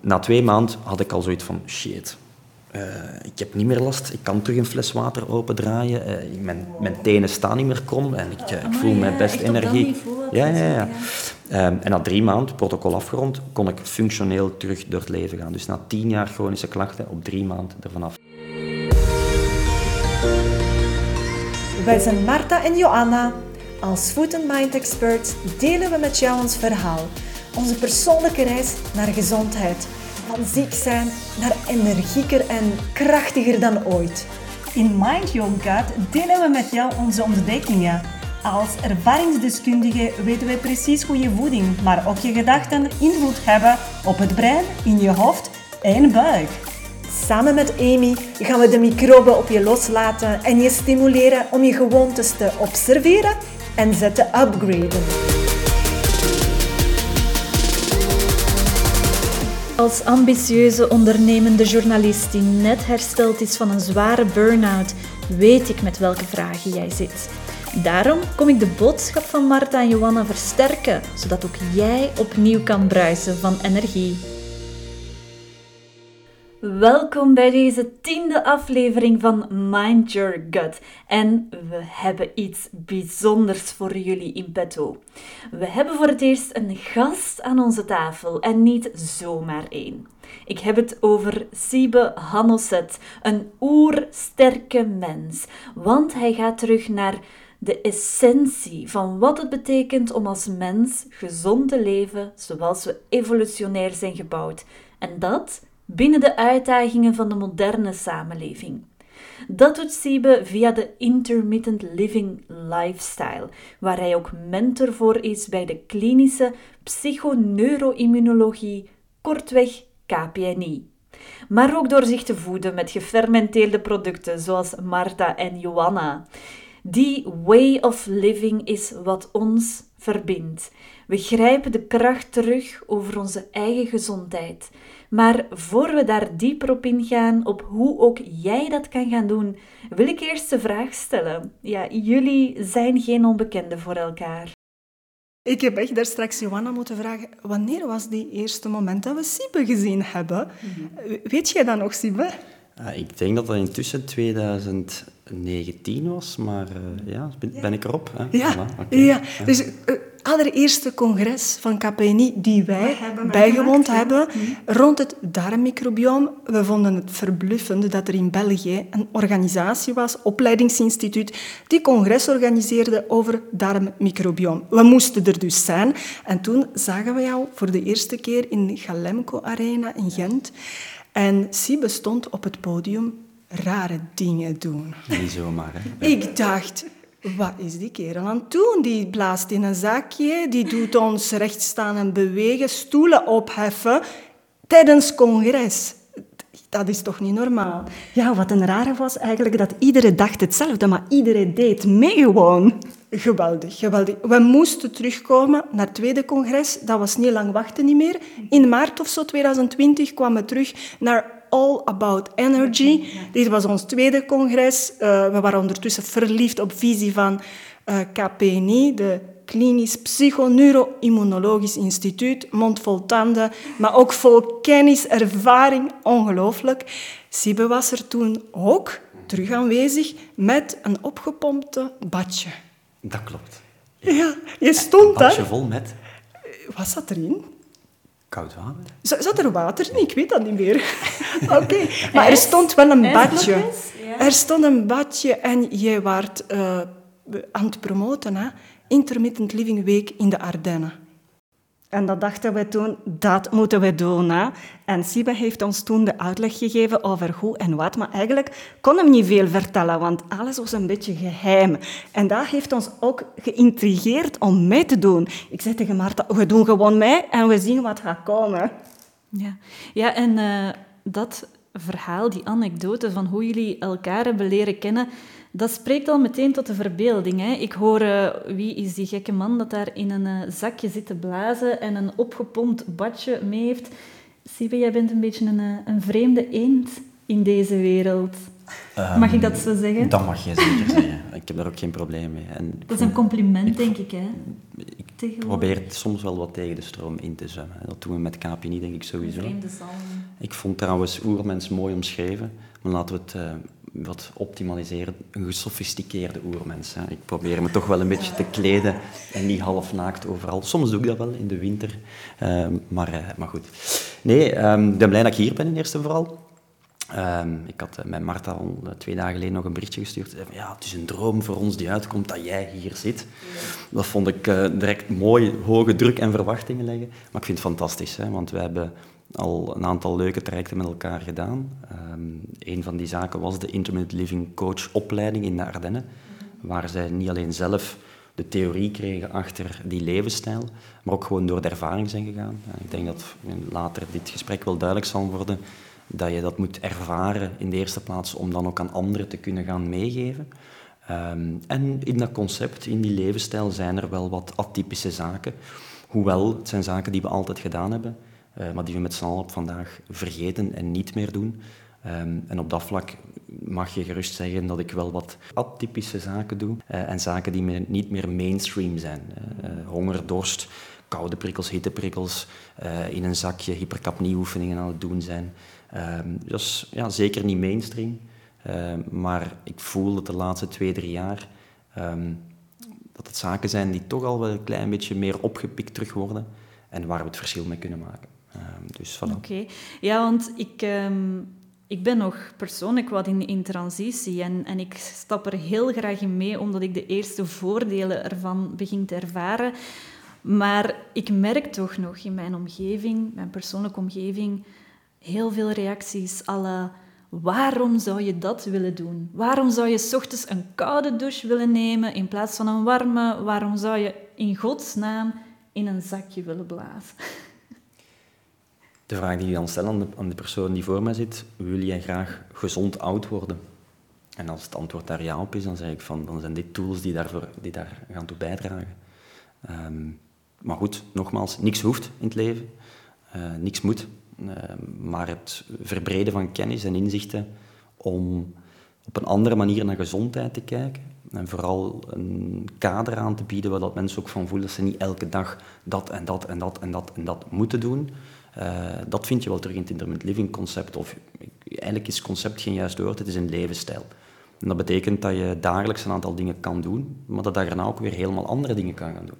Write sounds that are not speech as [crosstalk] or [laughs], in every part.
na twee maanden had ik al zoiets van, shit, eh, ik heb niet meer last. Ik kan terug een fles water opendraaien. Uh, mijn, mijn tenen staan niet meer krom en ik, uh, ik voel mij best energie. Ja, ja, ja. Um, en na drie maanden, protocol afgerond, kon ik functioneel terug door het leven gaan. Dus na tien jaar chronische klachten, op drie maanden ervan af. Wij zijn Marta en Joanna. Als Food and Mind Experts delen we met jou ons verhaal. Onze persoonlijke reis naar gezondheid van ziek zijn naar energieker en krachtiger dan ooit. In Mind Your Gut delen we met jou onze ontdekkingen. Als ervaringsdeskundige weten wij precies hoe je voeding, maar ook je gedachten invloed hebben op het brein, in je hoofd en buik. Samen met Amy gaan we de microben op je loslaten en je stimuleren om je gewoontes te observeren en ze te upgraden. Als ambitieuze ondernemende journalist die net hersteld is van een zware burn-out, weet ik met welke vragen jij zit. Daarom kom ik de boodschap van Marta en Johanna versterken, zodat ook jij opnieuw kan bruisen van energie. Welkom bij deze tiende aflevering van Mind Your Gut. En we hebben iets bijzonders voor jullie in petto. We hebben voor het eerst een gast aan onze tafel en niet zomaar één. Ik heb het over Sibe Hannoset, een oersterke mens. Want hij gaat terug naar de essentie van wat het betekent om als mens gezond te leven zoals we evolutionair zijn gebouwd. En dat binnen de uitdagingen van de moderne samenleving. Dat doet Siebe via de Intermittent Living Lifestyle, waar hij ook mentor voor is bij de klinische psychoneuroimmunologie, kortweg KPNI. Maar ook door zich te voeden met gefermenteerde producten zoals Marta en Joanna. Die way of living is wat ons verbindt. We grijpen de kracht terug over onze eigen gezondheid. Maar voor we daar dieper op ingaan, op hoe ook jij dat kan gaan doen, wil ik eerst de vraag stellen. Ja, jullie zijn geen onbekenden voor elkaar. Ik heb echt daar straks Johanna moeten vragen, wanneer was die eerste moment dat we Siebe gezien hebben? Mhm. Weet jij dat nog, Siebe? Uh, ik denk dat dat intussen 2019 was, maar uh, ja, ben, ben, ik erop. Hè? Ja, ja. dus uh, allereerste congres van KPNI die wij bijgewoond hebben mhm. rond het darmmicrobioom. We vonden het verbluffend dat er in België een organisatie was, opleidingsinstituut, die congres organiseerde over darmmicrobioom. We moesten er dus zijn. En toen zagen we jou voor de eerste keer in de Galemco Arena in Gent. En Siebe stond op het podium rare dingen doen. Niet zomaar, hè? Ik dacht, wat is die kerel aan het doen? Die blaast in een zakje, die doet ons recht staan en bewegen, stoelen opheffen tijdens congres. Dat is toch niet normaal? Ja, wat een rare was eigenlijk dat iedereen dacht hetzelfde, maar iedereen deed mee gewoon. Geweldig, geweldig. We moesten terugkomen naar het tweede congres. Dat was niet lang wachten niet meer. In maart of zo 2020 kwamen we terug naar All About Energy. Dit was ons tweede congres. Uh, we waren ondertussen verliefd op visie van uh, eh, KPNI, de Klinisch Psychoneuroimmunologisch Instituut. Mond vol tanden, maar ook vol kennis, ervaring. Ongelooflijk. Sibe was er toen ook terug aanwezig met een opgepompte badje. Dat klopt. Ja, je stond daar. Een badje vol met... Wat zat erin? Koud water. Zat er water in? Ik weet dat niet meer. [laughs] Oké, maar er stond wel een badje. Er stond een badje en jij waart uh, aan het promoten, hè? Intermittent Living Week in de Ardennen. En dat dachten we toen, dat moeten we doen. Hè? En Siba heeft ons toen de uitleg gegeven over hoe en wat. Maar eigenlijk kon hem niet veel vertellen, want alles was een beetje geheim. En dat heeft ons ook geïntrigeerd om mee te doen. Ik zei tegen Marta, we doen gewoon mee en we zien wat gaat komen. Ja, ja en uh, dat verhaal, die anekdote van hoe jullie elkaar hebben leren kennen dat spreekt al meteen tot de verbeelding. Hè? Ik hoor, uh, wie is die gekke man dat daar in een uh, zakje zit te blazen en een opgepompt badje mee heeft. Siebe, jij bent een beetje een, uh, een vreemde eend in deze wereld. mag ik dat zo zeggen? Dat mag je zeker [laughs] zeggen. Ik heb daar ook geen probleem mee. En dat is een compliment, denk ik. Hè? Ik probeer soms wel wat tegen de stroom in te zwemmen. Dat doen we met KPNI, denk ik sowieso. Ik vond trouwens Oermens mooi omschreven, maar laten we het uh, wat optimaliseren. Een gesofisticeerde oermens. Hè. Ik probeer me toch wel een beetje te kleden en niet half naakt overal. Soms doe ik dat wel in de winter, uh, maar, uh, maar goed. Nee, um, ik ben blij dat ik hier ben in eerste vooral. Um, ik had met Marta al twee dagen geleden nog een berichtje gestuurd. Ja, het is een droom voor ons die uitkomt dat jij hier zit. Dat vond ik direct mooi, hoge druk en verwachtingen leggen. Maar ik vind het fantastisch, hè, want we hebben al een aantal leuke trajecten met elkaar gedaan. Um, een van die zaken was de Intermittent Living Coach opleiding in de Ardennen, waar zij niet alleen zelf de theorie kregen achter die levensstijl, maar ook gewoon door de ervaring zijn gegaan. Ik denk dat later dit gesprek wel duidelijk zal worden dat je dat moet ervaren in de eerste plaats om dan ook aan anderen te kunnen gaan meegeven. Um, en in dat concept, in die levensstijl, zijn er wel wat atypische zaken. Hoewel, het zijn zaken die we altijd gedaan hebben, maar die we met z'n allen op vandaag vergeten en niet meer doen. Um, en op dat vlak mag je gerust zeggen dat ik wel wat atypische zaken doe uh, en zaken die niet meer mainstream zijn. Uh, honger, dorst, koude prikkels, hitteprikkels, in een zakje hypercapnieoefeningen aan het doen zijn. Um, dus ja, zeker niet mainstream. Um, maar ik voel dat de laatste twee, drie jaar dat het zaken zijn die toch al wel een klein beetje meer opgepikt terug worden en waar we het verschil mee kunnen maken. Dus voilà. Oké, ja, want ik, ik ben nog persoonlijk wat in, in transitie en, en ik stap er heel graag in mee omdat ik de eerste voordelen ervan begin te ervaren. Maar ik merk toch nog in mijn omgeving, mijn persoonlijke omgeving, heel veel reacties alle waarom zou je dat willen doen? Waarom zou je ochtends een koude douche willen nemen in plaats van een warme? Waarom zou je in godsnaam in een zakje willen blazen? [laughs] De vraag die je dan stelt aan de, aan de persoon die voor mij zit, wil jij graag gezond oud worden? En als het antwoord daar ja op is, dan zeg ik van, dan zijn dit tools die, daarvoor, die daar gaan toe bijdragen. Um, maar goed, nogmaals, niks hoeft in het leven, uh, niks moet. Ehm, maar het verbreden van kennis en inzichten om op een andere manier naar gezondheid te kijken. En vooral een kader aan te bieden waar dat mensen ook van voelen dat ze niet elke dag dat en dat en dat en dat en dat moeten doen. Uh, dat vind je wel terug in het intermittent living concept. Of eigenlijk is concept geen juist woord, het is een levensstijl. En dat betekent dat je dagelijks een aantal dingen kan doen, maar dat daarna ook weer helemaal andere dingen kan gaan doen.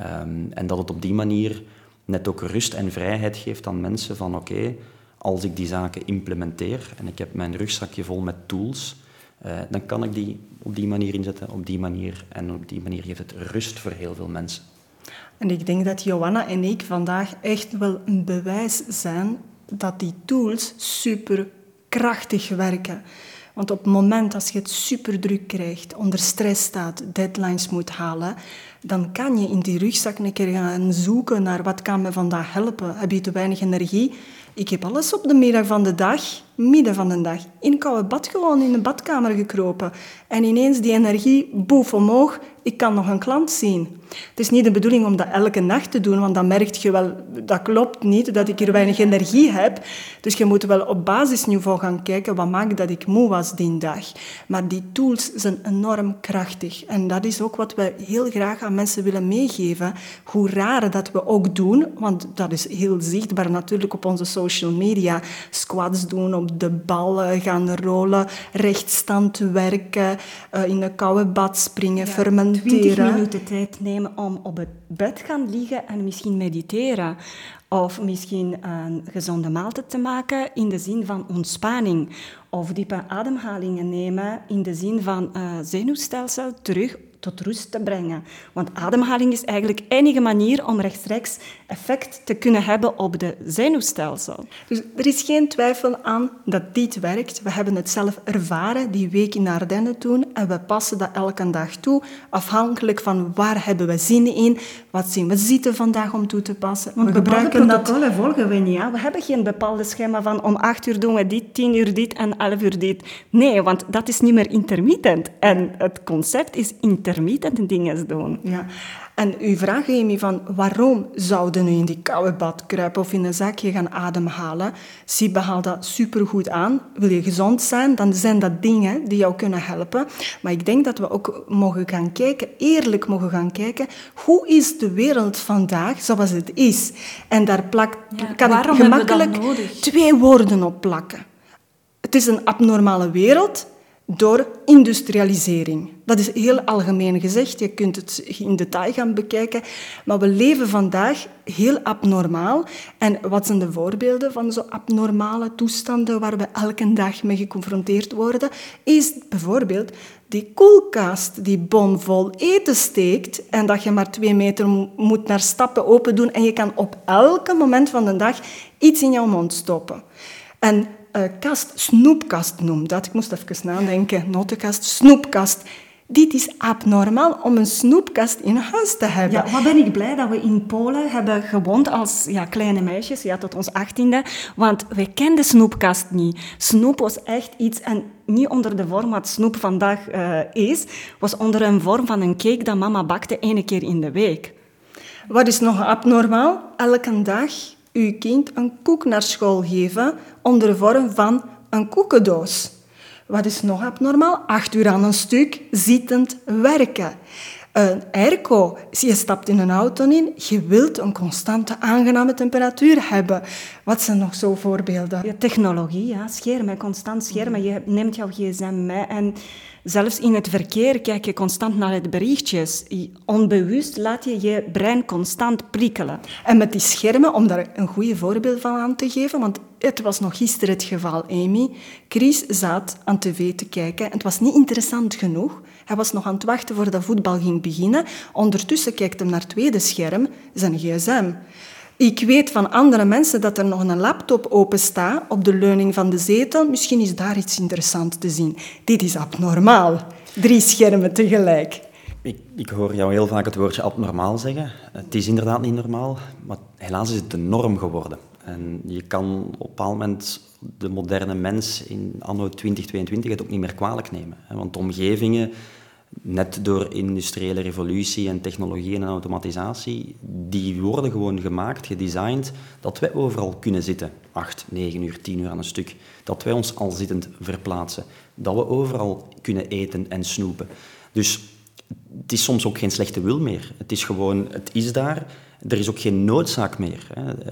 Um, en dat het op die manier net ook rust en vrijheid geeft aan mensen van oké, als ik die zaken implementeer en ik heb mijn rugzakje vol met tools, uh, dan kan ik die op die manier inzetten, op die manier. En op die manier geeft het rust voor heel veel mensen. En ik denk dat Johanna en ik vandaag echt wel een bewijs zijn dat die tools super krachtig werken. Want op het moment als je het super druk krijgt, onder stress staat, deadlines moet halen, dan kan je in die rugzak een keer gaan zoeken naar wat kan me vandaag helpen. Heb je te weinig energie? Ik heb alles op de middag van de dag, midden van de dag, in koude bad gewoon in de badkamer gekropen. En ineens die energie, boef omhoog, ik kan nog een klant zien. Het is niet de bedoeling om dat elke nacht te doen, want dan merk je wel, dat klopt niet, dat ik hier weinig energie heb. Dus je moet wel op basisniveau gaan kijken, wat maakt dat ik moe was die dag. Maar die tools zijn enorm krachtig. En dat is ook wat we heel graag aan mensen willen meegeven. Hoe raar dat we ook doen, want dat is heel zichtbaar natuurlijk op onze social media. Squats doen, op de bal gaan rollen, rechtstand werken, eh, in een koude bad springen, ja, fermenteren. 20 minuten tijd nemen om op het bed gaan liggen en misschien mediteren. Of misschien een gezonde maaltijd te maken in de zin van ontspanning. Of diepe ademhalingen nemen in de zin van uh, zenuwstelsel terug tot rust te brengen. Want ademhaling is eigenlijk de enige manier om rechtstreeks effect te kunnen hebben op de zenuwstelsel. Dus er is geen twijfel aan dat dit werkt. We hebben het zelf ervaren die week in Ardennen toen en we passen dat elke dag toe, afhankelijk van waar hebben we zin in, wat zien we zitten vandaag om toe te passen. Want we gebruiken protocollen volgen we niet. Ja? We hebben geen bepaalde schema van om acht uur doen we dit, tien uur dit en elf uur dit. Nee, want dat is niet meer intermittent. En het concept is intermittent intermittent dingen doen. Ja. En uw vraag, Amy, van waarom zouden nu in die koude bad kruipen of in een zakje gaan ademhalen? Siebe haalt dat supergoed aan. Wil je gezond zijn, dan zijn dat dingen die jou kunnen helpen. Maar ik denk dat we ook mogen gaan kijken, eerlijk mogen gaan kijken, hoe is de wereld vandaag zoals het is? En daar plakt, kan ik gemakkelijk twee woorden op plakken. Het is een abnormale wereld door industrialisering. Dat is heel algemeen gezegd, je kunt het in detail gaan bekijken, maar we leven vandaag heel abnormaal. En wat zijn de voorbeelden van zo abnormale toestanden waar we elke dag mee geconfronteerd worden? Is bijvoorbeeld die koelkast die bomvol eten steekt en dat je maar twee meter moet naar stappen open doen en je kan op elke moment van de dag iets in jouw mond stoppen. En uh, kast, snoepkast noemt dat. Ik moest even nadenken. Notenkast, snoepkast. Dit is abnormaal om een snoepkast in huis te hebben. Ja, wat ben ik blij dat we in Polen hebben gewoond als ja, kleine meisjes, ja, tot ons achttiende. Want wij kenden snoepkast niet. Snoep was echt iets, en niet onder de vorm wat snoep vandaag uh, is, was onder een vorm van een cake dat mama bakte één keer in de week. Wat is nog abnormaal? Elke dag uw kind een koek naar school geven onder de vorm van een koekendoos. Wat is nog abnormaal? Acht uur aan een stuk zittend werken. Een airco, je stapt in een auto in, je wilt een constante aangename temperatuur hebben. Wat zijn nog zo voorbeelden? Ja, technologie, ja. schermen, constant schermen. Je neemt jouw gsm mee en Zelfs in het verkeer kijk je constant naar de berichtjes. Onbewust laat je je brein constant prikkelen. En met die schermen, om daar een goede voorbeeld van aan te geven, want het was nog gisteren het geval, Amy. Chris zat aan tv te kijken. Het was niet interessant genoeg. Hij was nog aan het wachten voordat voetbal ging beginnen. Ondertussen kijkt hij naar het tweede scherm, zijn gsm. Ik weet van andere mensen dat er nog een laptop open staat op de leuning van de zetel. Misschien is daar iets interessants te zien. Dit is abnormaal. Drie schermen tegelijk. Ik, ik, hoor jou heel vaak het woordje abnormaal zeggen. Het is inderdaad niet normaal, maar helaas is het de norm geworden. En je kan op een bepaald moment de moderne mens in anno 2022 het ook niet meer kwalijk nemen. Want omgevingen net door industriële revolutie en technologie en automatisatie, die worden gewoon gemaakt, gedesigned, dat wij overal kunnen zitten. Acht, negen uur, tien uur aan een stuk. Dat wij ons al zittend verplaatsen. Dat we overal kunnen eten en snoepen. Dus het is soms ook geen slechte wil meer. Het is gewoon, het is daar. Er is ook geen noodzaak meer.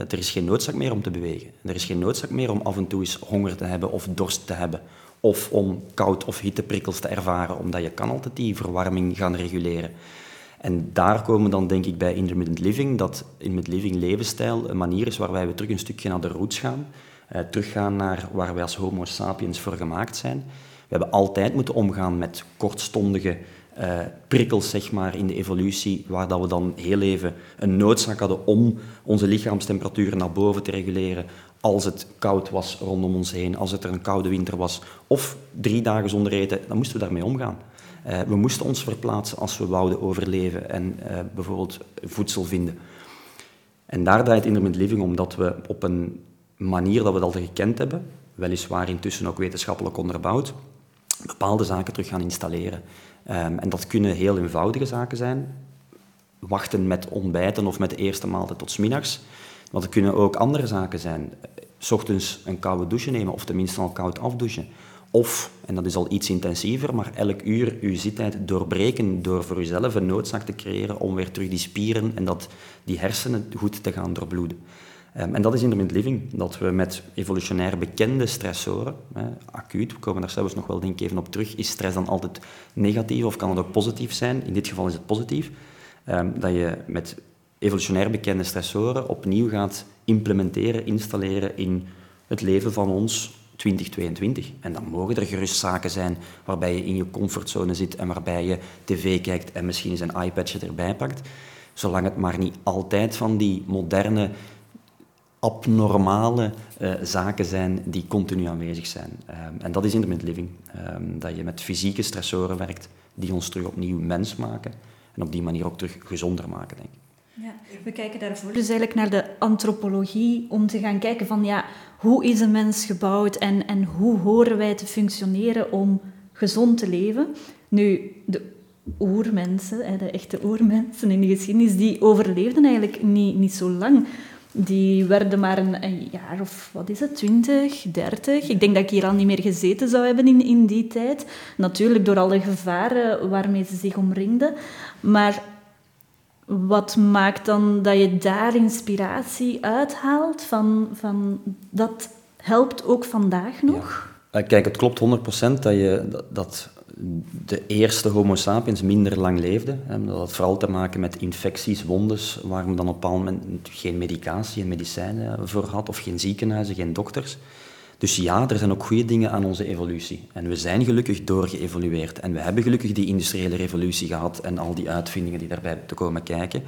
Er is geen noodzaak meer om te bewegen. Er is geen noodzaak meer om af en toe eens honger te hebben of dorst te hebben of om koud- of hitteprikkels te ervaren, omdat je kan altijd die verwarming gaan reguleren. En daar komen dan denk ik bij intermittent living, dat intermittent living levensstijl een manier is waarbij we terug een stukje naar de roots gaan, eh, teruggaan naar waar wij als homo sapiens voor gemaakt zijn. We hebben altijd moeten omgaan met kortstondige uh, prikkels zeg maar, in de evolutie, waar dat we dan heel even een noodzaak hadden om onze lichaamstemperatuur naar boven te reguleren, als het koud was rondom ons heen, als het er een koude winter was, of drie dagen zonder eten, dan moesten we daarmee omgaan. Uh, we moesten ons verplaatsen als we wouden overleven en uh, bijvoorbeeld voedsel vinden. En daar draait intermittent living om dat we op een manier dat we dat al gekend hebben, weliswaar intussen ook wetenschappelijk onderbouwd, bepaalde zaken terug gaan installeren. Um, en dat kunnen heel eenvoudige zaken zijn. Wachten met ontbijten of met de eerste maaltijd tot middags. Want het kunnen ook andere zaken zijn. S ochtends een koude douche nemen of tenminste al koud afdouchen. Of, en dat is al iets intensiever, maar elk uur uw zittijd doorbreken door voor uzelf een noodzaak te creëren om weer terug die spieren en dat, die hersenen goed te gaan doorbloeden. Um, en dat is intermittent living, dat we met evolutionair bekende stressoren, hè, acuut, we komen daar zelfs nog wel denk ik even op terug, is stress dan altijd negatief of kan het ook positief zijn? In dit geval is het positief. Um, dat je met evolutionair bekende stressoren opnieuw gaat implementeren, installeren in het leven van ons 2022. En dan mogen er gerust zaken zijn waarbij je in je comfortzone zit en waarbij je tv kijkt en misschien eens een iPadje erbij pakt. Zolang het maar niet altijd van die moderne, abnormale uh, zaken zijn die continu aanwezig zijn. Uh, en dat is intermittent living. Uh, dat je met fysieke stressoren werkt die ons terug opnieuw mens maken en op die manier ook terug gezonder maken, denk ik. Ja, we kijken daarvoor dus eigenlijk naar de antropologie om te gaan kijken van ja, hoe is een mens gebouwd en, en hoe horen wij te functioneren om gezond te leven. Nu, de oermensen, de echte oermensen in de geschiedenis, die overleefden eigenlijk niet, niet zo lang. Die werden maar een, een, jaar of, wat is het, 20, 30. Ik denk dat ik hier al niet meer gezeten zou hebben in, in die tijd. Natuurlijk door alle gevaren waarmee ze zich omringden. Maar wat maakt dan dat je daar inspiratie uithaalt van, van dat helpt ook vandaag nog? Ja. Eh, kijk, het klopt 100% dat, je, dat de eerste Homo sapiens minder lang leefde. Dat had vooral te maken met infecties, wondes, waar men dan op een bepaald moment geen medicatie en medicijnen voor had, of geen ziekenhuizen, geen dokters. Dus ja, er zijn ook goede dingen aan onze evolutie. En we zijn gelukkig doorgeëvolueerd. En we hebben gelukkig die industriële revolutie gehad en al die uitvindingen die daarbij te komen kijken.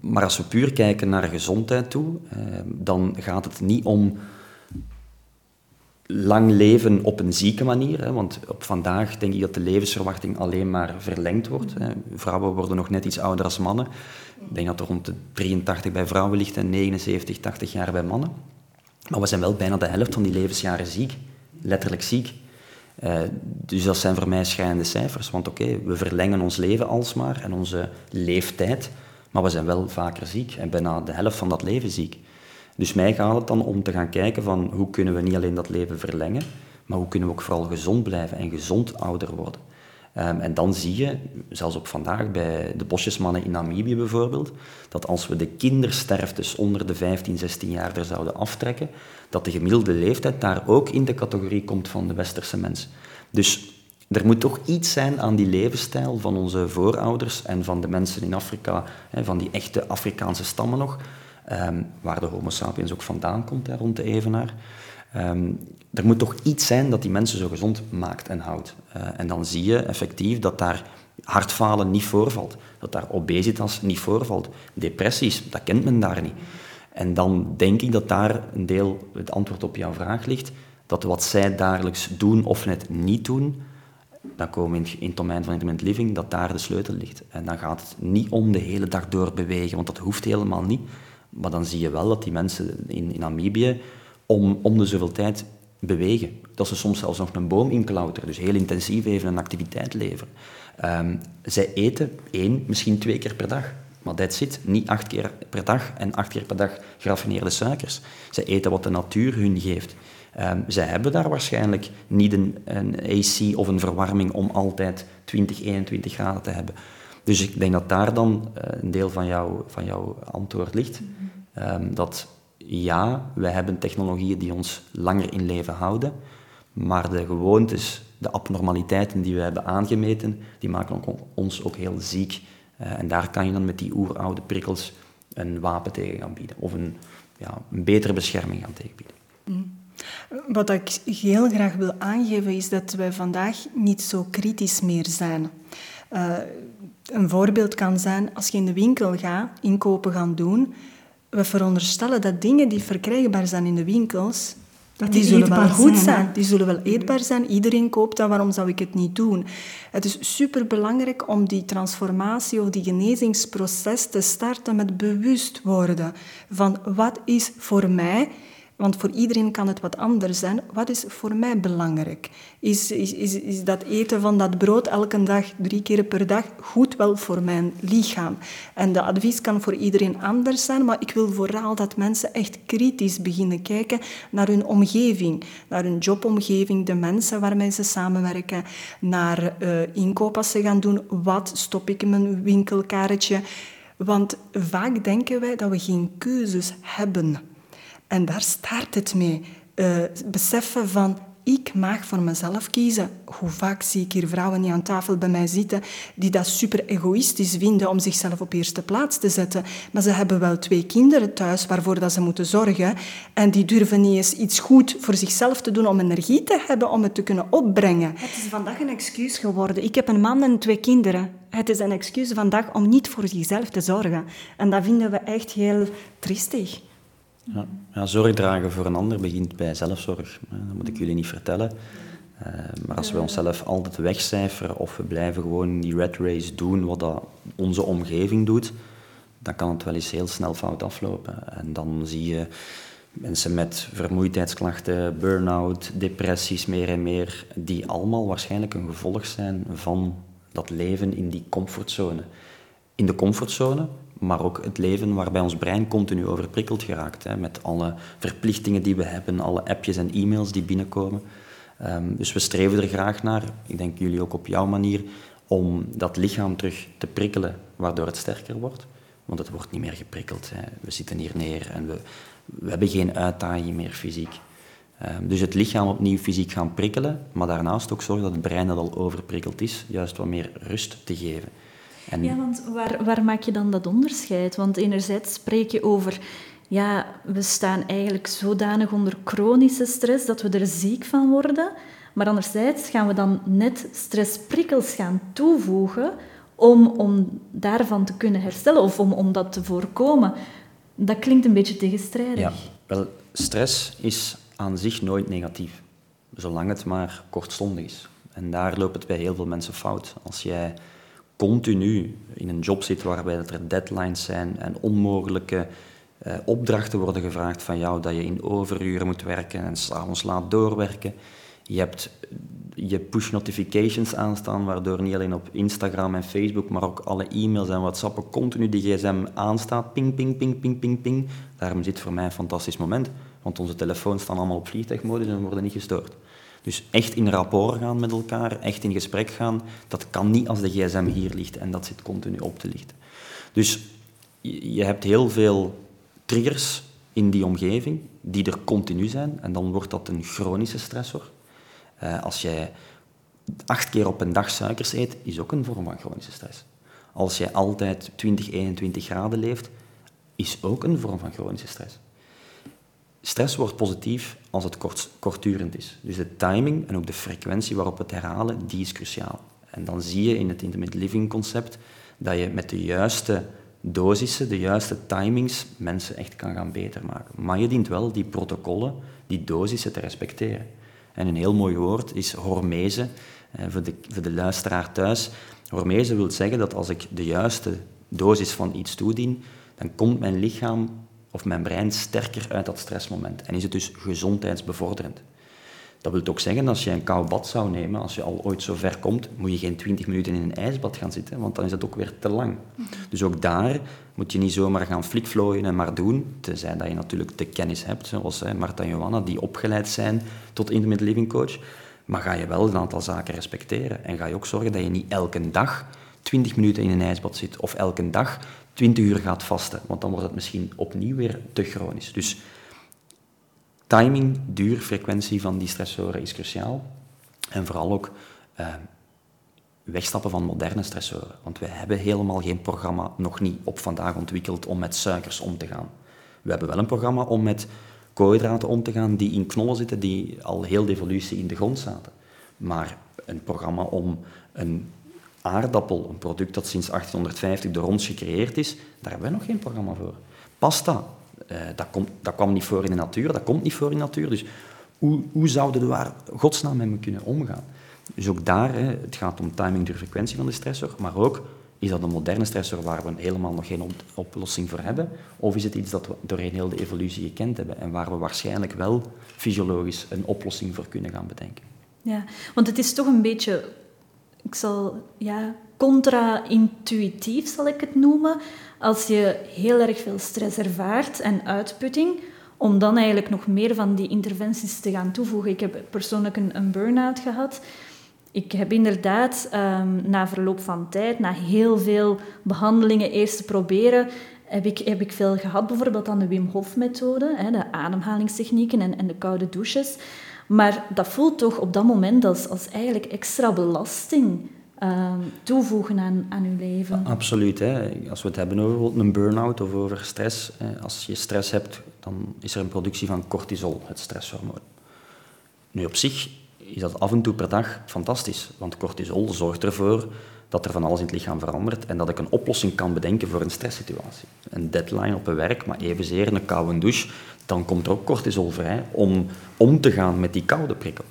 Maar als we puur kijken naar gezondheid toe, eh, dan gaat het niet om lang leven op een zieke manier. Want op vandaag denk ik dat de levensverwachting alleen maar verlengd wordt. Vrouwen worden nog net iets ouder als mannen. Ik denk dat er rond de 83 bij vrouwen ligt en 79, 80 jaar bij mannen. Maar we zijn wel bijna de helft van die levensjaren ziek. Letterlijk ziek. Uh, dus dat zijn voor mij schrijnende cijfers. Want oké, we verlengen ons leven alsmaar en onze leeftijd. Maar we zijn wel vaker ziek en bijna de helft van dat leven ziek. Dus mij gaat het dan om te gaan kijken van hoe kunnen we niet alleen dat leven verlengen, maar hoe kunnen we ook vooral gezond blijven en gezond ouder worden. Um, en dan zie je, zelfs op vandaag bij de bosjesmannen in Namibië bijvoorbeeld, dat als we de kindersterftes onder de 15, 16 jaar er zouden aftrekken, dat de gemiddelde leeftijd daar ook in de categorie komt van de westerse mens. Dus er moet toch iets zijn aan die levensstijl van onze voorouders en van de mensen in Afrika, van die echte Afrikaanse stammen nog, Ehm, waar de Homo sapiens ook vandaan komt, rond de Evenaar. Ehm, er moet toch iets zijn dat die mensen zo gezond maakt en houdt. Uh, en dan zie je effectief dat daar hartfalen niet voorvalt, dat daar obesitas niet voorvalt, depressies, dat kent men daar niet. En dan denk ik dat daar een deel het antwoord op jouw vraag ligt, dat wat zij dagelijks doen of net niet doen, dan komen we in, in het domein van intermittent living, dat daar de sleutel ligt. En dan gaat het niet om de hele dag door bewegen, want dat hoeft helemaal niet. Maar dan zie je wel dat die mensen in, in Namibië om, om de zoveel tijd bewegen. Dat ze soms zelfs nog een boom inklauteren, dus heel intensief even een activiteit leveren. Um, zij eten één, misschien twee keer per dag. Maar dat zit niet acht keer per dag en acht keer per dag geraffineerde suikers. Zij eten wat de natuur hun geeft. Um, zij hebben daar waarschijnlijk niet een, een, AC of een verwarming om altijd 20, 21 graden te hebben. Dus ik denk dat daar dan uh, een deel van, jou, van jouw antwoord ligt. Um, dat ja, wij hebben technologieën die ons langer in leven houden, maar de gewoontes, de abnormaliteiten die we hebben aangemeten, die maken ons ook heel ziek. Uh, en daar kan je dan met die oeroude prikkels een wapen tegen gaan bieden, of een, ja, een betere bescherming gaan tegenbieden. Mm. Wat ik heel graag wil aangeven is dat wij vandaag niet zo kritisch meer zijn. Uh, een voorbeeld kan zijn als je in de winkel gaat, inkopen gaan doen. We veronderstellen dat dingen die verkrijgbaar zijn in de winkels, dat die, zullen wel goed zijn. Die zullen wel eetbaar zijn. Iedereen koopt dat, waarom zou ik het niet doen? Het is superbelangrijk om die transformatie of die genezingsproces te starten met bewust worden van wat is voor mij want voor iedereen kan het wat anders zijn. Wat is voor mij belangrijk? Is, is, is, is dat eten van dat brood elke dag, drie keer per dag, goed wel voor mijn lichaam? En de advies kan voor iedereen anders zijn, maar ik wil vooral dat mensen echt kritisch beginnen kijken naar hun omgeving, naar hun jobomgeving, de mensen waarmee ze samenwerken, naar uh, inkoop als ze gaan doen. Wat stop ik in mijn winkelkarretje? Want vaak denken wij dat we geen keuzes hebben. En daar start het mee. Uh, beseffen van, ik mag voor mezelf kiezen. Hoe vaak zie ik hier vrouwen die aan tafel bij mij zitten die dat super egoïstisch vinden om zichzelf op eerste plaats te zetten. Maar ze hebben wel twee kinderen thuis waarvoor dat ze moeten zorgen. En die durven niet eens iets goed voor zichzelf te doen om energie te hebben om het te kunnen opbrengen. Het is vandaag een excuus geworden. Ik heb een man en twee kinderen. Het is een excuus vandaag om niet voor zichzelf te zorgen. En dat vinden we echt heel triestig. Ja. ja. zorg dragen voor een ander begint bij zelfzorg. Dat moet ik jullie niet vertellen. Uh, maar als we onszelf altijd wegcijferen of we blijven gewoon die red race doen wat dat onze omgeving doet, dan kan het wel eens heel snel fout aflopen. En dan zie je mensen met vermoeidheidsklachten, burn-out, depressies meer en meer, die allemaal waarschijnlijk een gevolg zijn van Dat leven in die comfortzone. In de comfortzone, maar ook het leven waarbij ons brein continu overprikkeld geraakt. Hè, met alle verplichtingen die we hebben, alle appjes en e-mails die binnenkomen. Ehm, dus we streven er graag naar, ik denk jullie ook op jouw manier, om dat lichaam terug te prikkelen, waardoor het sterker wordt. Want het wordt niet meer geprikkeld. Hè. We zitten hier neer en we, we hebben geen uitdaging meer fysiek. Ehm, dus het lichaam opnieuw fysiek gaan prikkelen, maar daarnaast ook zorgen dat het brein dat al overprikkeld is, juist wat meer rust te geven. En... Ja, want waar, waar maak je dan dat onderscheid? Want enerzijds spreek je over, ja, we staan eigenlijk zodanig onder chronische stress dat we er ziek van worden, maar anderzijds gaan we dan net stressprikkels gaan toevoegen om, om daarvan te kunnen herstellen of om, om dat te voorkomen. Dat klinkt een beetje tegenstrijdig. Ja, wel, stress is aan zich nooit negatief, zolang het maar kortstondig is. En daar loopt het bij heel veel mensen fout. Als jij continu in een job zit waarbij er deadlines zijn en onmogelijke eh, opdrachten worden gevraagd van jou, dat je in overuren moet werken en s'avonds laat doorwerken. Je hebt je push notifications aanstaan, waardoor niet alleen op Instagram en Facebook, maar ook alle e-mails en WhatsApp continu die gsm aanstaat. Ping, ping, ping, ping, ping, ping. Daarom zit voor mij een fantastisch moment. Want onze telefoons staan allemaal op vliegtuigmodus en worden niet gestoord. Dus echt in rapport gaan met elkaar, echt in gesprek gaan, dat kan niet als de gsm hier ligt en dat zit continu op te lichten. Dus je hebt heel veel triggers in die omgeving die er continu zijn en dan wordt dat een chronische stressor. Uh, als jij acht keer op een dag suikers eet, is ook een vorm van chronische stress. Als jij altijd 20, 21 graden leeft, is ook een vorm van chronische stress. Stress wordt positief als het kort, kortdurend is. Dus de timing en ook de frequentie waarop het herhalen, die is cruciaal. En dan zie je in het intermittent living concept dat je met de juiste dosissen, de juiste timings, mensen echt kan gaan beter maken. Maar je dient wel die protocollen, die dosissen te respecteren. En een heel mooi woord is hormese, eh, voor de, voor de luisteraar thuis. Hormese wil zeggen dat als ik de juiste dosis van iets toedien, dan komt mijn lichaam of mijn brein sterker uit dat stressmoment. En is het dus gezondheidsbevorderend. Dat wil ook zeggen, als je een koud bad zou nemen, als je al ooit zo ver komt, moet je geen 20 minuten in een ijsbad gaan zitten, want dan is het ook weer te lang. Dus ook daar moet je niet zomaar gaan flikvlooien en maar doen, tenzij dat je natuurlijk de kennis hebt, zoals hè, Marta en Johanna, die opgeleid zijn tot intermittent living coach. Maar ga je wel een aantal zaken respecteren en ga je ook zorgen dat je niet elke dag 20 minuten in een ijsbad zit of elke dag 20 uur gaat vasten, want dan wordt het misschien opnieuw weer te chronisch. Dus timing, duur, frequentie van die stressoren is cruciaal. En vooral ook eh, wegstappen van moderne stressoren. Want we hebben helemaal geen programma, nog niet op vandaag ontwikkeld, om met suikers om te gaan. We hebben wel een programma om met koolhydraten om te gaan die in knollen zitten, die al heel de evolutie in de grond zaten. Maar een programma om een aardappel, een product dat sinds 1850 door ons gecreëerd is, daar hebben we nog geen programma voor. Pasta, eh, dat, komt, dat kwam niet voor in de natuur, dat komt niet voor in de natuur. Dus hoe, hoe zouden we daar godsnaam mee kunnen omgaan? Dus ook daar, hè, het gaat om timing, de frequentie van de stressor, maar ook is dat een moderne stressor waar we helemaal nog geen oplossing voor hebben? Of is het iets dat we doorheen heel de evolutie gekend hebben en waar we waarschijnlijk wel fysiologisch een oplossing voor kunnen gaan bedenken? Ja, want het is toch een beetje ik zal, ja, contra-intuïtief zal ik het noemen, als je heel erg veel stress ervaart en uitputting, om dan eigenlijk nog meer van die interventies te gaan toevoegen. Ik heb persoonlijk een, een burn-out gehad. Ik heb inderdaad um, na verloop van tijd, na heel veel behandelingen eerst te proberen, heb ik, heb ik veel gehad, bijvoorbeeld aan de Wim Hof-methode, de ademhalingstechnieken en, en de koude douches. Maar dat voelt toch op dat moment als, als eigenlijk extra belasting uh, toevoegen aan, aan uw leven. Absoluut. Hè. Als we het hebben over een burn-out of over stress. Als je stress hebt, dan is er een productie van cortisol, het stresshormoon. Nu op zich is dat af en toe per dag fantastisch, want cortisol zorgt ervoor dat er van alles in het lichaam verandert en dat ik een oplossing kan bedenken voor een stresssituatie. Een deadline op een werk, maar evenzeer een koude douche, dan komt er ook cortisol vrij om om te gaan met die koude prikkel.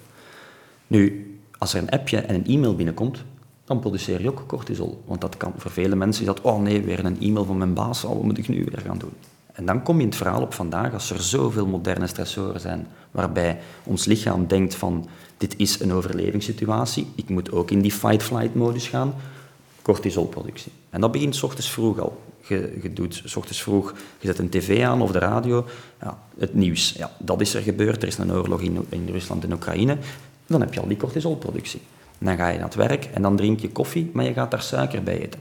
Nu, als er een appje en een e-mail binnenkomt, dan produceer je ook cortisol. Want dat kan, voor vele mensen is dat, oh nee, weer een e-mail van mijn baas, oh, wat moet ik nu weer gaan doen? En dan kom je in het verhaal op vandaag, als er zoveel moderne stressoren zijn, waarbij ons lichaam denkt van dit is een overlevingssituatie, ik moet ook in die fight-flight-modus gaan, cortisolproductie. En dat begint ochtends vroeg al. Je, doet s ochtends vroeg, je zet een tv aan of de radio, ja, het nieuws. Ja, dat is er gebeurd, er is een oorlog in, in Rusland en Oekraïne. Dan heb je al die cortisolproductie. Dan ga je naar het werk en dan drink je koffie, maar je gaat daar suiker bij eten.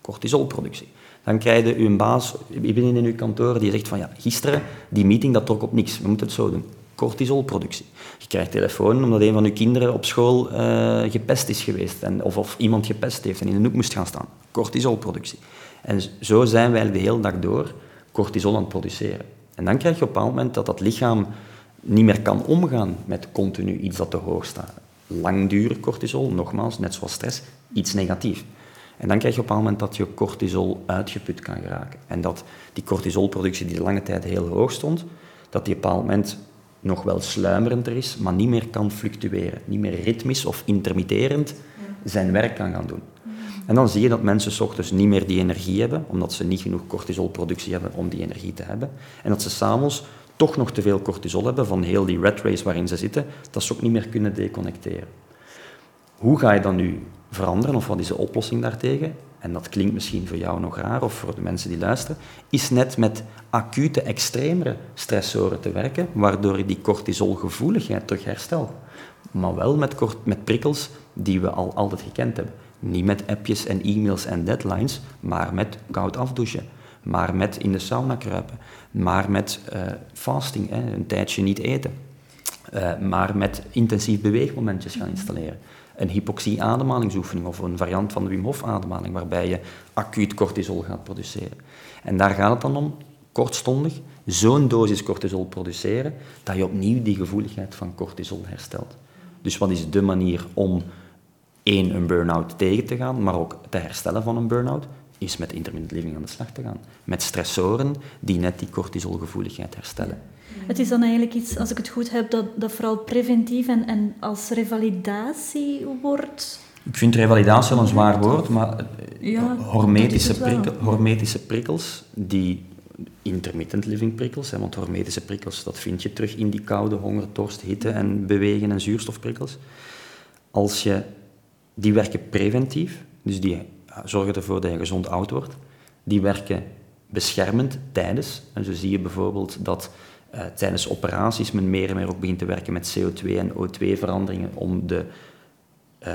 Cortisolproductie. Dan krijg je een baas binnen in je kantoor die zegt van ja, gisteren, die meeting, dat trok op niks. We moeten het zo doen. Cortisolproductie. Je krijgt telefoon omdat een van je kinderen op school uh, gepest is geweest. En, of, of iemand gepest heeft en in een hoek moest gaan staan. Cortisolproductie. En zo zijn wij de hele dag door cortisol aan het produceren. En dan krijg je op een bepaald moment dat dat lichaam niet meer kan omgaan met continu iets dat te hoog staat. Langdurig cortisol, nogmaals, net zoals stress, iets negatief. En dan krijg je op een moment dat je cortisol uitgeput kan geraken. En dat die cortisolproductie die de lange tijd heel hoog stond, dat die op een bepaald moment nog wel sluimerender is, maar niet meer kan fluctueren. Niet meer ritmisch of intermitterend zijn werk kan gaan doen. En dan zie je dat mensen s ochtends niet meer die energie hebben, omdat ze niet genoeg cortisolproductie hebben om die energie te hebben. En dat ze s'avonds toch nog te veel cortisol hebben van heel die red race waarin ze zitten, dat ze ook niet meer kunnen deconnecteren. Hoe ga je dan nu veranderen of wat is de oplossing daartegen? En dat klinkt misschien voor jou nog raar of voor de mensen die luisteren, is net met acute, extremere stressoren te werken, waardoor je die cortisolgevoeligheid terug herstelt. Maar wel met, met prikkels die we al altijd gekend hebben. Niet met appjes en e-mails en deadlines, maar met koud afdouchen. Maar met in de sauna kruipen. Maar met uh, fasting, hè, een tijdje niet eten. Uh, maar met intensief beweegmomentjes gaan installeren. Een hypoxie-ademhalingsoefening of een variant van de Wim Hof-ademhaling, waarbij je acuut cortisol gaat produceren. En daar gaat het dan om, kortstondig, zo'n dosis cortisol produceren, dat je opnieuw die gevoeligheid van cortisol herstelt. Dus wat is de manier om één, een burn-out tegen te gaan, maar ook te herstellen van een burn-out, is met intermittent living aan de slag te gaan. Met stressoren die net die cortisolgevoeligheid herstellen. Het is dan eigenlijk iets, als ik het goed heb, dat, dat vooral preventief en, en als revalidatie wordt. Ik vind revalidatie wel een zwaar woord, maar eh, ja, hormetische, prikkel, hormetische prikkels, die intermittent living prikkels, hè, want hormetische prikkels, dat vind je terug in die koude, honger, dorst, hitte en bewegen en zuurstofprikkels. Als je, die werken preventief, dus die zorgen ervoor dat je gezond oud wordt. Die werken beschermend tijdens. En zo zie je bijvoorbeeld dat uh, tijdens operaties men meer en meer ook begint te werken met CO2 en O2-veranderingen om de uh,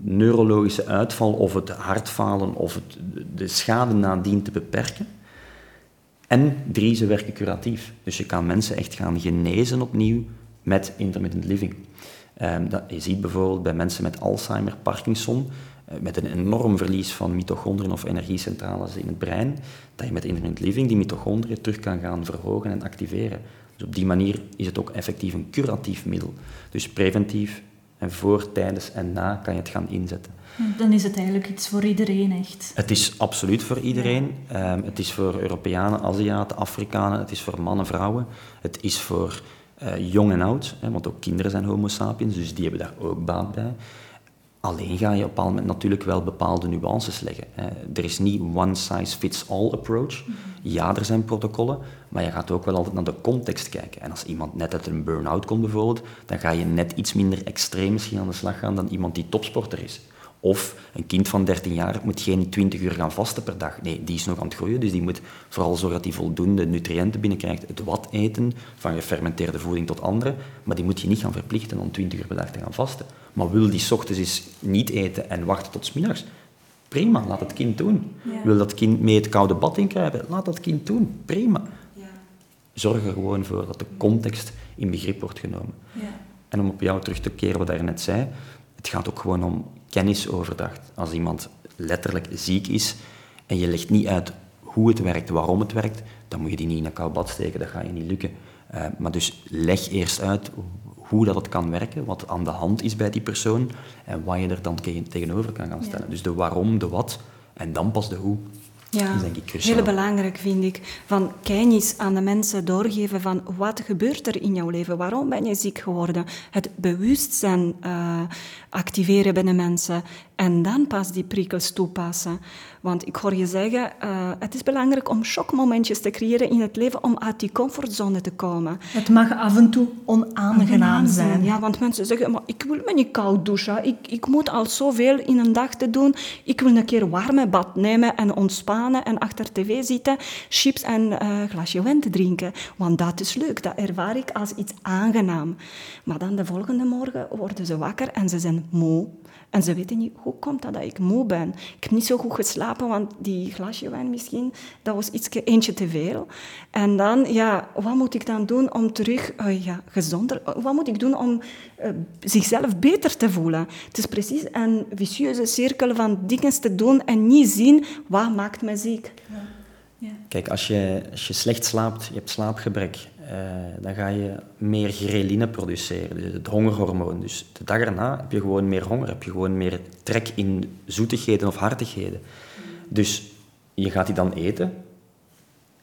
neurologische uitval of het hartfalen of het, de schade nadien te beperken. En drie, ze werken curatief. Dus je kan mensen echt gaan genezen opnieuw met intermittent living. Um, dat, je ziet bijvoorbeeld bij mensen met Alzheimer, Parkinson, uh, met een enorm verlies van mitochondriën of energiecentrales in het brein, dat je met intermittent living die mitochondriën terug kan gaan verhogen en activeren. Dus op die manier is het ook effectief een curatief middel. Dus preventief en voor, tijdens en na kan je het gaan inzetten. Dan is het eigenlijk iets voor iedereen, echt. Het is absoluut voor iedereen. Ja. Um, het is voor Europeanen, Aziaten, Afrikanen, het is voor mannen, vrouwen. Het is voor uh, jong en oud, hè, want ook kinderen zijn homo sapiens, dus die hebben daar ook baat bij. Alleen ga je op een bepaald moment natuurlijk wel bepaalde nuances leggen. Hè. Er is niet one size fits all approach. Mhm. Ja, er zijn protocollen, maar je gaat ook wel altijd naar de context kijken. En als iemand net uit een burn-out komt bijvoorbeeld, dan ga je net iets minder extreem misschien aan de slag gaan dan iemand die topsporter is. Of een kind van 13 jaar moet geen 20 uur gaan vasten per dag. Nee, die is nog aan het groeien, dus die moet vooral zorgen dat hij voldoende nutriënten binnenkrijgt. Het wat eten, van gefermenteerde voeding tot andere, maar die moet je niet gaan verplichten om 20 uur per dag te gaan vasten. Maar wil die ochtends eens niet eten en wachten tot middags? Prima, laat het kind doen. Ja. Wil dat kind mee het koude bad inkruipen? Laat dat kind doen. Prima. Ja. Zorg er gewoon voor dat de context in begrip wordt genomen. Ja. En om op jou terug te keren wat je net zei, het gaat ook gewoon om kennisoverdracht. Als iemand letterlijk ziek is en je legt niet uit hoe het werkt, waarom het werkt, dan moet je die niet in een koud bad steken, dat gaat je niet lukken. Uh, maar dus leg eerst uit hoe dat het kan werken, wat aan de hand is bij die persoon en wat je er dan tegenover kan gaan stellen. Dus de waarom, de wat en dan pas de hoe. Ja, dat is heel belangrijk vind ik. Van kennis aan de mensen doorgeven van wat gebeurt er in jouw leven? Waarom ben je ziek geworden? Het bewustzijn uh, activeren bij de mensen. En dan pas die prikkels toepassen. Want ik hoor je zeggen, uh, het is belangrijk om shockmomentjes te creëren in het leven om uit die comfortzone te komen. Het mag af en toe onaangenaam zijn. Ja, want mensen zeggen, maar ik wil me niet koud douchen. Ik, ik moet al zoveel in een dag te doen. Ik wil een keer warme bad nemen en ontspannen en achter tv zitten, chips en uh, glasje wijn te drinken. Want dat is leuk, dat ervaar ik als iets aangenaam. Maar dan de volgende morgen worden ze wakker en ze zijn moe. En ze weten niet, hoe komt dat dat ik moe ben? Ik heb niet zo goed geslapen, want die glasje wijn misschien, dat was iets eentje te veel. En dan, ja, wat moet ik dan doen om terug, uh, ja, gezonder, wat moet ik doen om uh, zichzelf beter te voelen? Het is precies een vicieuze cirkel van dingen te doen en niet zien, wat maakt me ziek. Ja. Ja. Kijk, als je, als je slecht slaapt, je hebt slaapgebrek, uh, dan ga je meer greline produceren, dus het hongerhormoon. Dus de dag erna heb je gewoon meer honger, heb je gewoon meer trek in zoetigheden of hartigheden. Dus je gaat die dan eten.